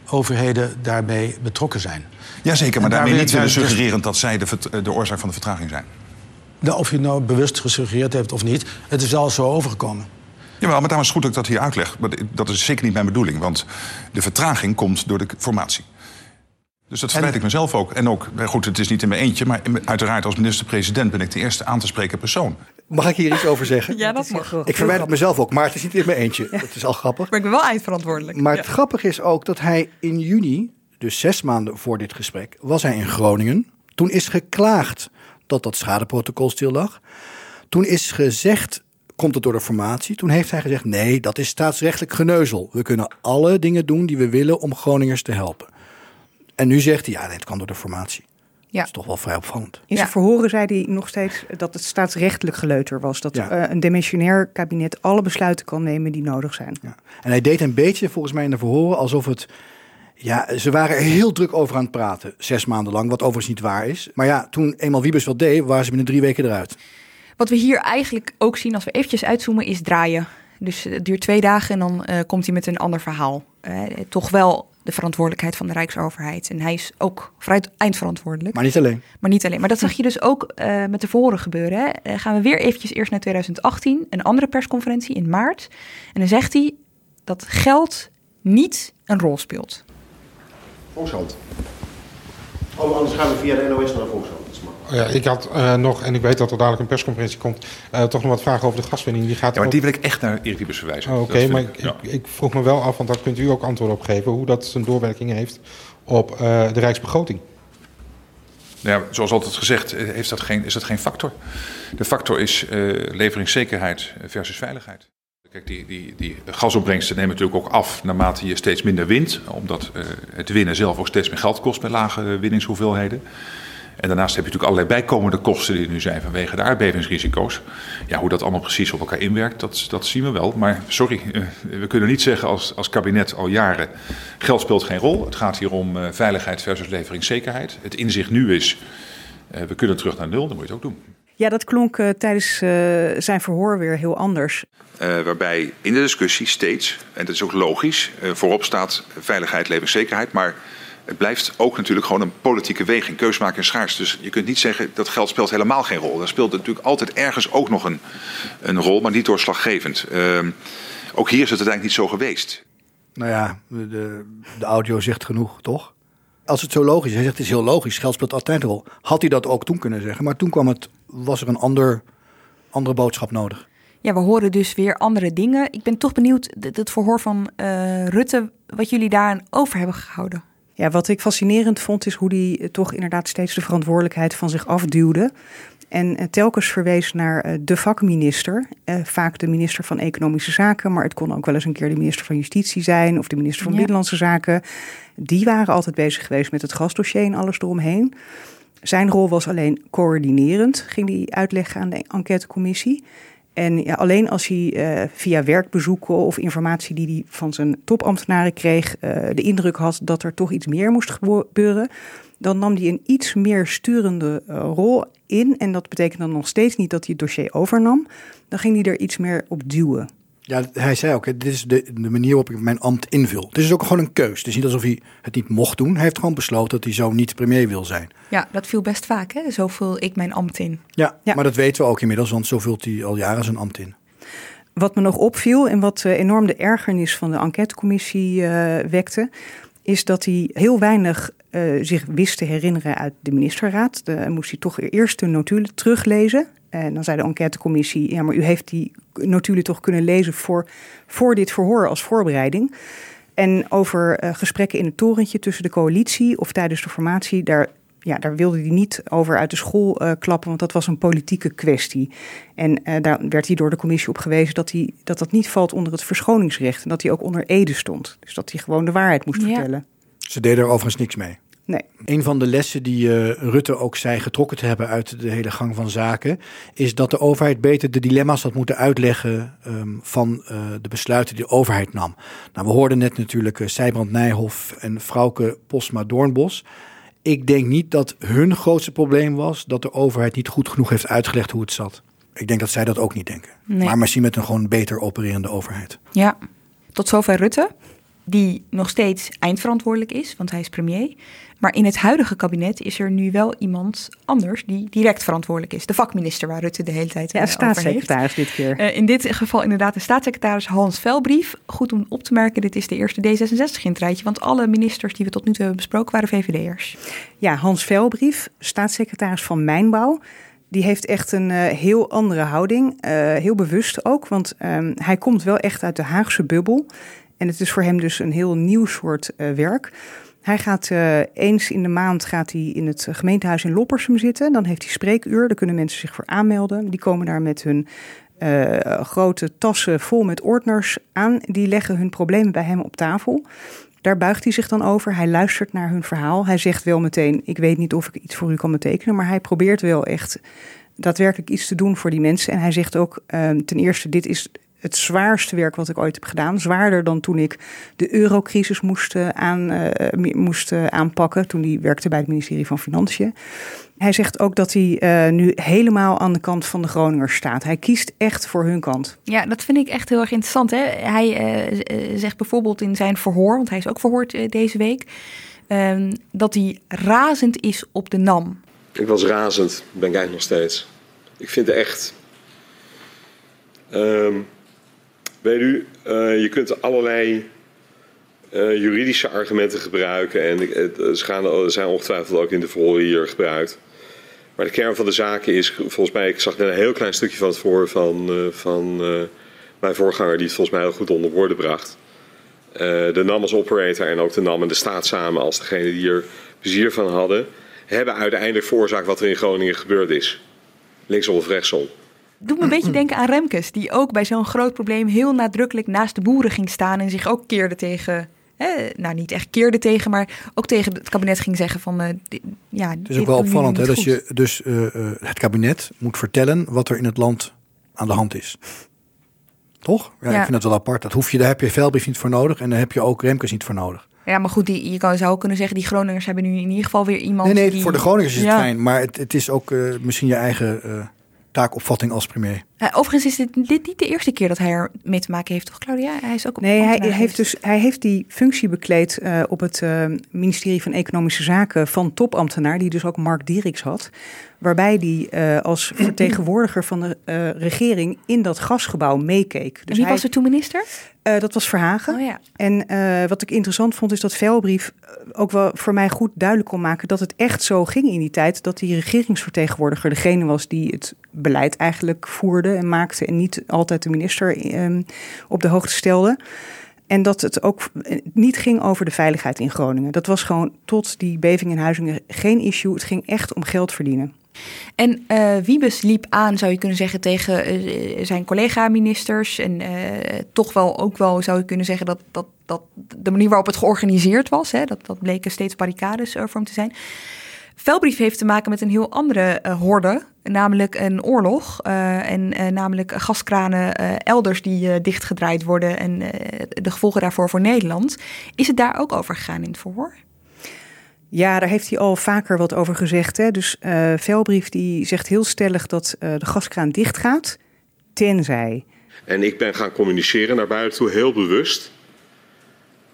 overheden daarbij betrokken zijn. Jazeker, maar En daarmee daar niet wil- willen suggereren dat zij de, de oorzaak van de vertraging zijn. Nou, Of je het nou bewust gesuggereerd heeft of niet, het is al zo overgekomen. Jawel, maar daarom is het goed dat ik dat hier uitleg. Maar dat is zeker niet mijn bedoeling, want de vertraging komt door de formatie. Dus dat verwijt ik mezelf ook. En ook, eh, goed, het is niet in mijn eentje, maar uiteraard als minister-president ben ik de eerste aan te spreken persoon. Mag ik hier iets over zeggen? Ja, dat mag. Ik verwijt het mezelf ook, maar het is niet in mijn eentje. Dat is al grappig. Maar ik ben wel eindverantwoordelijk. Maar het grappige is ook dat hij in juni, dus zes maanden voor dit gesprek, was hij in Groningen. Toen is geklaagd dat dat schadeprotocol stil lag. Toen is gezegd, komt het door de formatie? Toen heeft hij gezegd, nee, dat is staatsrechtelijk geneuzel. We kunnen alle dingen doen die we willen om Groningers te helpen. En nu zegt hij, ja, het kan door de formatie. Ja. Dat is toch wel vrij opvallend. In zijn Ja. verhoren zei hij nog steeds dat het staatsrechtelijk geleuter was. Dat Ja. eh, een demissionair kabinet alle besluiten kan nemen die nodig zijn. Ja. En hij deed een beetje, volgens mij in de verhoren, alsof het... Ja, ze waren er heel druk over aan het praten, zes maanden lang, wat overigens niet waar is. Maar ja, toen eenmaal Wiebes wat deed, waren ze binnen drie weken eruit. Wat we hier eigenlijk ook zien als we eventjes uitzoomen is draaien. Dus het duurt twee dagen en dan eh, komt hij met een ander verhaal. Eh, toch wel de verantwoordelijkheid van de Rijksoverheid. En hij is ook vrij eindverantwoordelijk. Maar niet alleen. Maar niet alleen. Maar dat zag je dus ook eh, met de verhoren gebeuren. Hè. Eh, gaan we weer eventjes eerst naar 2018. Een andere persconferentie in maart. En dan zegt hij dat geld niet een rol speelt. Volkshand. Oh, anders gaan we via de NOS naar de Volkshand. Ja, ik had eh, nog, en ik weet dat er dadelijk een persconferentie komt, eh, toch nog wat vragen over de gaswinning. Die gaat Ja, maar die wil ik echt naar Erik Wiebes verwijzen. Oh, Dat Oké, maar ik- ik, ja. ik, ik vroeg me wel af, want daar kunt u ook antwoord op geven, hoe dat zijn doorwerking heeft op eh, de Rijksbegroting. Nou ja, zoals altijd gezegd, heeft dat geen, is dat geen factor. De factor is leveringszekerheid versus veiligheid. Kijk, die, die, die gasopbrengsten nemen natuurlijk ook af naarmate je steeds minder wint. Omdat het winnen zelf ook steeds meer geld kost met lage winningshoeveelheden. En daarnaast heb je natuurlijk allerlei bijkomende kosten die er nu zijn vanwege de aardbevingsrisico's. Ja, hoe dat allemaal precies op elkaar inwerkt, dat, dat zien we wel. Maar sorry, eh, we kunnen niet zeggen als, als kabinet al jaren... geld speelt geen rol. Het gaat hier om eh, veiligheid versus leveringszekerheid. Het inzicht nu is, eh, we kunnen terug naar nul, dan moet je het ook doen. Ja, dat klonk tijdens eh, zijn verhoor weer heel anders. Eh, waarbij in de discussie steeds, en dat is ook logisch, voorop staat veiligheid, levenszekerheid. Maar het blijft ook natuurlijk gewoon een politieke weging. Keus maken is schaars. Dus je kunt niet zeggen dat geld speelt helemaal geen rol. Er speelt natuurlijk altijd ergens ook nog een, een rol, maar niet doorslaggevend. Ehm, ook hier is het uiteindelijk niet zo geweest. Nou ja, de, de audio zegt genoeg, toch? Als het zo logisch is, hij zegt het is heel logisch, geld speelt altijd een rol. Had hij dat ook toen kunnen zeggen, maar toen kwam het, was er een ander, andere boodschap nodig. Ja, we horen dus weer andere dingen. Ik ben toch benieuwd, het verhoor van eh, Rutte, wat jullie daaraan over hebben gehouden. Ja, wat ik fascinerend vond, is hoe hij eh, toch inderdaad steeds de verantwoordelijkheid van zich afduwde. En eh, telkens verwees naar eh, de vakminister. Vaak de minister van Economische Zaken, maar het kon ook wel eens een keer de minister van Justitie zijn of de minister van Ja. Binnenlandse Zaken. Die waren altijd bezig geweest met het gasdossier en alles eromheen. Zijn rol was alleen coördinerend, ging hij uitleggen aan de enquêtecommissie. En ja, alleen als hij eh, via werkbezoeken of informatie die hij van zijn topambtenaren kreeg, eh, de indruk had dat er toch iets meer moest gebeuren, dan nam hij een iets meer sturende eh, rol in. En dat betekent dan nog steeds niet dat hij het dossier overnam. Dan ging hij er iets meer op duwen. Ja, hij zei ook, dit is de, de manier waarop ik mijn ambt invul. Het is ook gewoon een keus. Het is niet alsof hij het niet mocht doen. Hij heeft gewoon besloten dat hij zo niet premier wil zijn. Ja, dat viel best vaak, hè? Zo vul ik mijn ambt in. Ja, Ja. maar dat weten we ook inmiddels, want zo vult hij al jaren zijn ambt in. Wat me nog opviel en wat eh, enorm de ergernis van de enquêtecommissie eh, wekte, is dat hij heel weinig eh, zich wist te herinneren uit de ministerraad. De, moest hij toch eerst de notulen teruglezen. En dan zei de enquêtecommissie, ja, maar u heeft die notulen toch kunnen lezen voor, voor dit verhoor als voorbereiding. En over eh, gesprekken in het torentje tussen de coalitie of tijdens de formatie, daar, ja, daar wilde hij niet over uit de school eh, klappen, want dat was een politieke kwestie. En eh, daar werd hij door de commissie op gewezen dat, hij, dat dat niet valt onder het verschoningsrecht en dat hij ook onder Ede stond. Dus dat hij gewoon de waarheid moest Ja. vertellen. Ze deden er overigens niks mee. Nee. Een van de lessen die eh, Rutte ook zei getrokken te hebben uit de hele gang van zaken, is dat de overheid beter de dilemma's had moeten uitleggen ehm, van eh, de besluiten die de overheid nam. Nou, we hoorden net natuurlijk uh, Sijbrand Nijhoff en Frauke Posma Doornbos. Ik denk niet dat hun grootste probleem was dat de overheid niet goed genoeg heeft uitgelegd hoe het zat. Ik denk dat zij dat ook niet denken. Nee. Maar misschien met een gewoon beter opererende overheid. Ja, tot zover Rutte, die nog steeds eindverantwoordelijk is, want hij is premier. Maar in het huidige kabinet is er nu wel iemand anders die direct verantwoordelijk is. De vakminister waar Rutte de hele tijd Ja, eh, staatssecretaris dit keer. Eh, in dit geval inderdaad de staatssecretaris Hans Velbrief. Goed om op te merken, dit is de eerste D66 in het rijtje. Want alle ministers die we tot nu toe hebben besproken waren VVD'ers. Ja, Hans Velbrief, staatssecretaris van Mijnbouw. Die heeft echt een eh, heel andere houding. heel bewust ook, want ehm, hij komt wel echt uit de Haagse bubbel. En het is voor hem dus een heel nieuw soort eh, werk. Hij gaat eh, eens in de maand gaat hij in het gemeentehuis in Loppersum zitten. Dan heeft hij spreekuur, daar kunnen mensen zich voor aanmelden. Die komen daar met hun eh, grote tassen vol met ordners aan. Die leggen hun problemen bij hem op tafel. Daar buigt hij zich dan over. Hij luistert naar hun verhaal. Hij zegt wel meteen: Ik weet niet of ik iets voor u kan betekenen. Maar hij probeert wel echt daadwerkelijk iets te doen voor die mensen. En hij zegt ook: ehm, Ten eerste, dit is het zwaarste werk wat ik ooit heb gedaan. Zwaarder dan toen ik de eurocrisis moest, aan, eh, moest aanpakken. Toen hij werkte bij het ministerie van Financiën. Hij zegt ook dat hij eh, nu helemaal aan de kant van de Groningers staat. Hij kiest echt voor hun kant. Ja, dat vind ik echt heel erg interessant. Hè? Hij eh, zegt bijvoorbeeld in zijn verhoor, want hij is ook verhoord deze week, ehm, dat hij razend is op de NAM. Ik was razend, ben ik eigenlijk nog steeds. Ik vind het echt. Ehm, weet u, eh, je kunt allerlei eh, juridische argumenten gebruiken. En ik- het- gaan, zijn ongetwijfeld ook in de verhoren hier gebruikt. Maar de kern van de zaak is, volgens mij, ik zag net een heel klein stukje van het verhoor van, eh, van eh, mijn voorganger, die het volgens mij heel goed onder woorden bracht. Eh, de NAM als operator en ook de NAM en de staat samen als degene die hier plezier van hadden, hebben uiteindelijk veroorzaakt wat er in Groningen gebeurd is. Linksom of rechtsom. Doet me een beetje denken aan Remkes, die ook bij zo'n groot probleem heel nadrukkelijk naast de boeren ging staan en zich ook keerde tegen. Hè, nou, niet echt keerde tegen, maar ook tegen het kabinet ging zeggen van. di- ja, Het is ook wel opvallend hè, dat je dus eh, eh, het kabinet moet vertellen wat er in het land aan de hand is. Toch? Ja, Ja. Ik vind dat wel apart. Dat hoef je, daar heb je Velbrief niet voor nodig en daar heb je ook Remkes niet voor nodig. Ja, maar goed, die, je kan, zou ook kunnen zeggen, die Groningers hebben nu in ieder geval weer iemand. Nee, nee, die, voor de Groningers is het Ja. fijn, maar het, het is ook misschien je eigen taakopvatting als premier. Eh, overigens is dit, dit niet de eerste keer dat hij er mee te maken heeft, toch, Claudia? Hij is ook Nee, hij heeft, dus, hij heeft die functie bekleed eh, op het eh, ministerie van Economische Zaken van topambtenaar, die dus ook Mark Dieriks had. Waarbij hij eh, als vertegenwoordiger van de regering in dat gasgebouw meekeek. en wie hij- was er toen minister? Dat was Verhagen. Oh ja. En wat ik interessant vond, is dat Velbrief ook wel voor mij goed duidelijk kon maken dat het echt zo ging in die tijd. Dat die regeringsvertegenwoordiger degene was die het beleid eigenlijk voerde en maakte. En niet altijd de minister eh, op de hoogte stelde. En dat het ook eh, niet ging over de veiligheid in Groningen. Dat was gewoon tot die beving in Huizingen geen issue. Het ging echt om geld verdienen. En eh, Wiebes liep aan, zou je kunnen zeggen, tegen eh, zijn collega-ministers. En toch wel ook wel zou je kunnen zeggen dat, dat, dat de manier waarop het georganiseerd was, hè, dat, dat bleken steeds barricades voor te zijn. Velbrief heeft te maken met een heel andere eh, horde, namelijk een oorlog. eh, en eh, namelijk gaskranen eh, elders die eh, dichtgedraaid worden en eh, de gevolgen daarvoor voor Nederland. Is het daar ook over gegaan in het verhoor? Ja, daar heeft hij al vaker wat over gezegd. Hè. Dus eh Velbrief die zegt heel stellig dat eh, de gaskraan dicht gaat, tenzij. En ik ben gaan communiceren naar buiten toe heel bewust.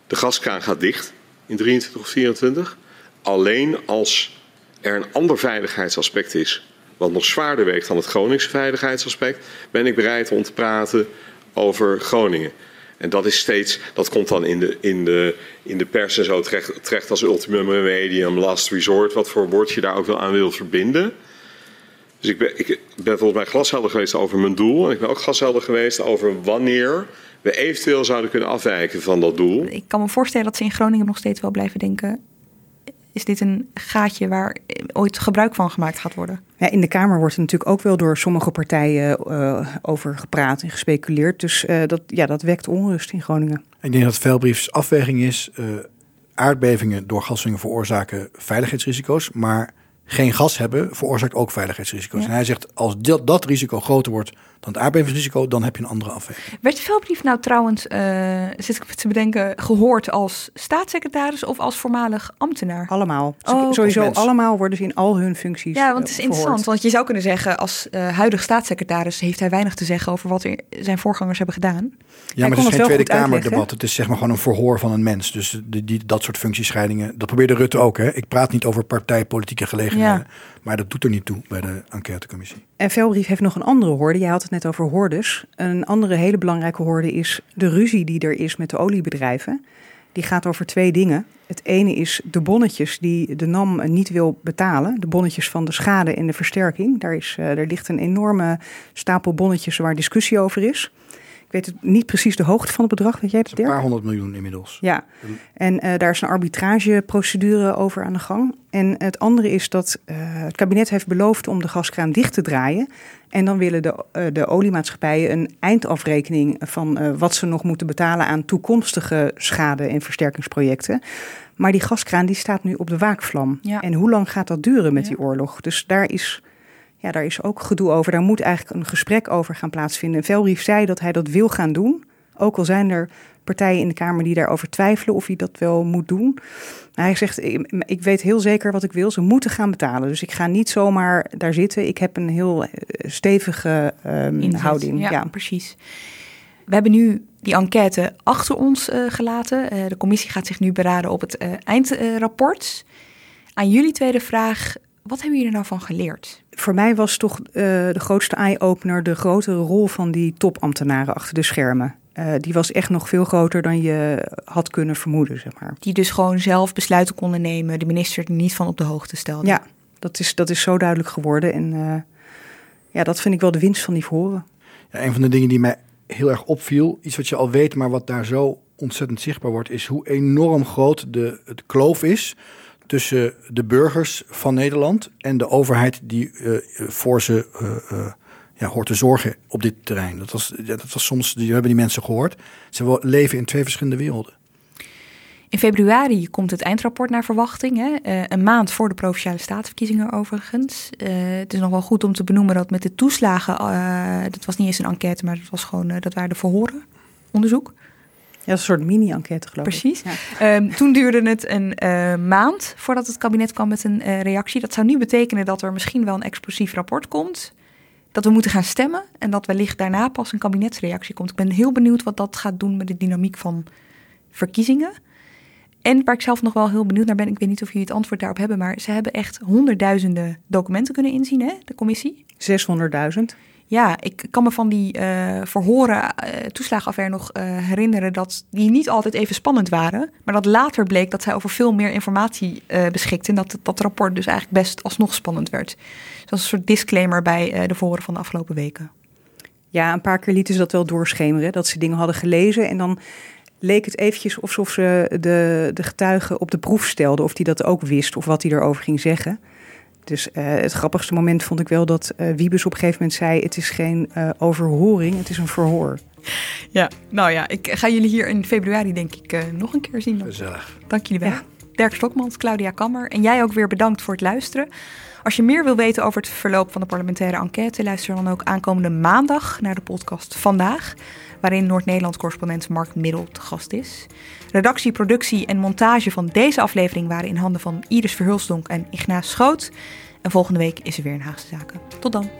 De gaskraan gaat dicht in 23 of 24. Alleen als er een ander veiligheidsaspect is, wat nog zwaarder weegt dan het Groningse veiligheidsaspect, ben ik bereid om te praten over Groningen. En dat is steeds, dat komt dan in de, in de, in de pers en zo terecht, terecht als ultimum remedium, last resort, wat voor woord je daar ook wel aan wil verbinden. Dus ik ben, ik ben volgens mij glashelder geweest over mijn doel. En ik ben ook glashelder geweest over wanneer we eventueel zouden kunnen afwijken van dat doel. Ik kan me voorstellen dat ze in Groningen nog steeds wel blijven denken. Is dit een gaatje waar ooit gebruik van gemaakt gaat worden? Ja, in de Kamer wordt er natuurlijk ook wel door sommige partijen eh, over gepraat en gespeculeerd. Dus eh, dat, ja, dat wekt onrust in Groningen. Ik denk dat Velbriefs afweging is, eh, aardbevingen door gaswingen veroorzaken veiligheidsrisico's, maar geen gas hebben veroorzaakt ook veiligheidsrisico's. Ja. En hij zegt, als dat, dat risico groter wordt dan het aardbevingsrisico, dan heb je een andere afweging. Werd je veldbrief nou trouwens, uh, zit ik te bedenken, gehoord als staatssecretaris of als voormalig ambtenaar? Allemaal. Oh, Sowieso allemaal worden ze in al hun functies Ja, want het is uh, interessant. Want je zou kunnen zeggen, als uh, huidige staatssecretaris heeft hij weinig te zeggen over wat er zijn voorgangers hebben gedaan. Ja, maar het is geen Tweede Kamerdebat. Het is zeg maar gewoon een verhoor van een mens. Dus die, die, dat soort functiescheidingen, dat probeerde Rutte ook. Hè? Ik praat niet over partijpolitieke gelegenheden. Ja. Maar dat doet er niet toe bij de enquêtecommissie. En Velbrief heeft nog een andere hoorde. Jij had het net over hoordes. Een andere hele belangrijke hoorde is de ruzie die er is met de oliebedrijven. Die gaat over twee dingen. Het ene is de bonnetjes die de NAM niet wil betalen. De bonnetjes van de schade en de versterking. Daar, is, uh, er ligt een enorme stapel bonnetjes waar discussie over is. Ik weet het niet precies de hoogte van het bedrag. Weet jij het, Een paar honderd miljoen inmiddels. Ja, en uh, daar is een arbitrageprocedure over aan de gang. En het andere is dat uh, het kabinet heeft beloofd om de gaskraan dicht te draaien. En dan willen de, uh, de oliemaatschappijen een eindafrekening van wat ze nog moeten betalen aan toekomstige schade- en versterkingsprojecten. Maar die gaskraan die staat nu op de waakvlam. Ja. En hoe lang gaat dat duren met ja. die oorlog? Dus daar is ja, daar is ook gedoe over. Daar moet eigenlijk een gesprek over gaan plaatsvinden. Velrief zei dat hij dat wil gaan doen. Ook al zijn er partijen in de Kamer die daarover twijfelen of hij dat wel moet doen. Hij zegt, ik weet heel zeker wat ik wil. Ze moeten gaan betalen. Dus ik ga niet zomaar daar zitten. Ik heb een heel stevige um, houding. Ja, ja, precies. We hebben nu die enquête achter ons uh, gelaten. Uh, de commissie gaat zich nu beraden op het uh, eindrapport. Aan jullie tweede vraag. Wat hebben jullie er nou van geleerd? Voor mij was toch uh, de grootste eye-opener de grotere rol van die topambtenaren achter de schermen. Uh, die was echt nog veel groter dan je had kunnen vermoeden, zeg maar. Die dus gewoon zelf besluiten konden nemen, de minister er niet van op de hoogte stelde. Ja, dat is, dat is zo duidelijk geworden. En uh, ja, dat vind ik wel de winst van die verhoren. Ja, een van de dingen die mij heel erg opviel, iets wat je al weet, maar wat daar zo ontzettend zichtbaar wordt, is hoe enorm groot de, het kloof is tussen de burgers van Nederland en de overheid die uh, voor ze uh, uh, ja, hoort te zorgen op dit terrein. Dat was, dat was soms, die hebben die mensen gehoord. Ze leven in twee verschillende werelden. In februari komt het eindrapport naar verwachting. Hè? Een maand voor de provinciale staatsverkiezingen overigens. Het is nog wel goed om te benoemen dat met de toeslagen... Uh, dat was niet eens een enquête, maar dat, was gewoon, dat waren de verhoren. Onderzoek. Ja, een soort mini-enquête geloof Precies. ik. Precies. Ja. Um, toen duurde het een uh, maand voordat het kabinet kwam met een uh, reactie. Dat zou nu betekenen dat er misschien wel een explosief rapport komt. Dat we moeten gaan stemmen en dat wellicht daarna pas een kabinetsreactie komt. Ik ben heel benieuwd wat dat gaat doen met de dynamiek van verkiezingen. En waar ik zelf nog wel heel benieuwd naar ben, ik weet niet of jullie het antwoord daarop hebben, maar ze hebben echt honderdduizenden documenten kunnen inzien, hè, de commissie? 600.000 ja, ik kan me van die uh, verhoren uh, toeslagenaffaire nog uh, herinneren dat die niet altijd even spannend waren. Maar dat later bleek dat zij over veel meer informatie beschikte. En dat dat rapport dus eigenlijk best alsnog spannend werd. Dus dat is een soort disclaimer bij de verhoren van de afgelopen weken. Ja, een paar keer lieten ze dat wel doorschemeren. Dat ze dingen hadden gelezen en dan leek het eventjes alsof ze de, de getuigen op de proef stelden. Of die dat ook wist of wat hij erover ging zeggen. Dus uh, het grappigste moment vond ik wel dat uh, Wiebes op een gegeven moment zei: Het is geen uh, overhoring, het is een verhoor. Ja, nou ja, ik ga jullie hier in februari denk ik nog een keer zien. Gezellig. Dank jullie wel. Ja. Dirk Stokmans, Claudia Kammer en jij ook weer bedankt voor het luisteren. Als je meer wil weten over het verloop van de parlementaire enquête, luister dan ook aankomende maandag naar de podcast Vandaag, waarin Noord-Nederland-correspondent Mark Middel te gast is. Redactie, productie en montage van deze aflevering waren in handen van Iris Verhulsdonk en Ignaas Schoot. En volgende week is er weer een Haagse Zaken. Tot dan.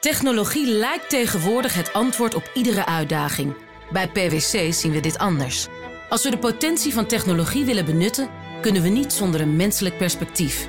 Technologie lijkt tegenwoordig het antwoord op iedere uitdaging. Bij PwC zien we dit anders. Als we de potentie van technologie willen benutten, kunnen we niet zonder een menselijk perspectief.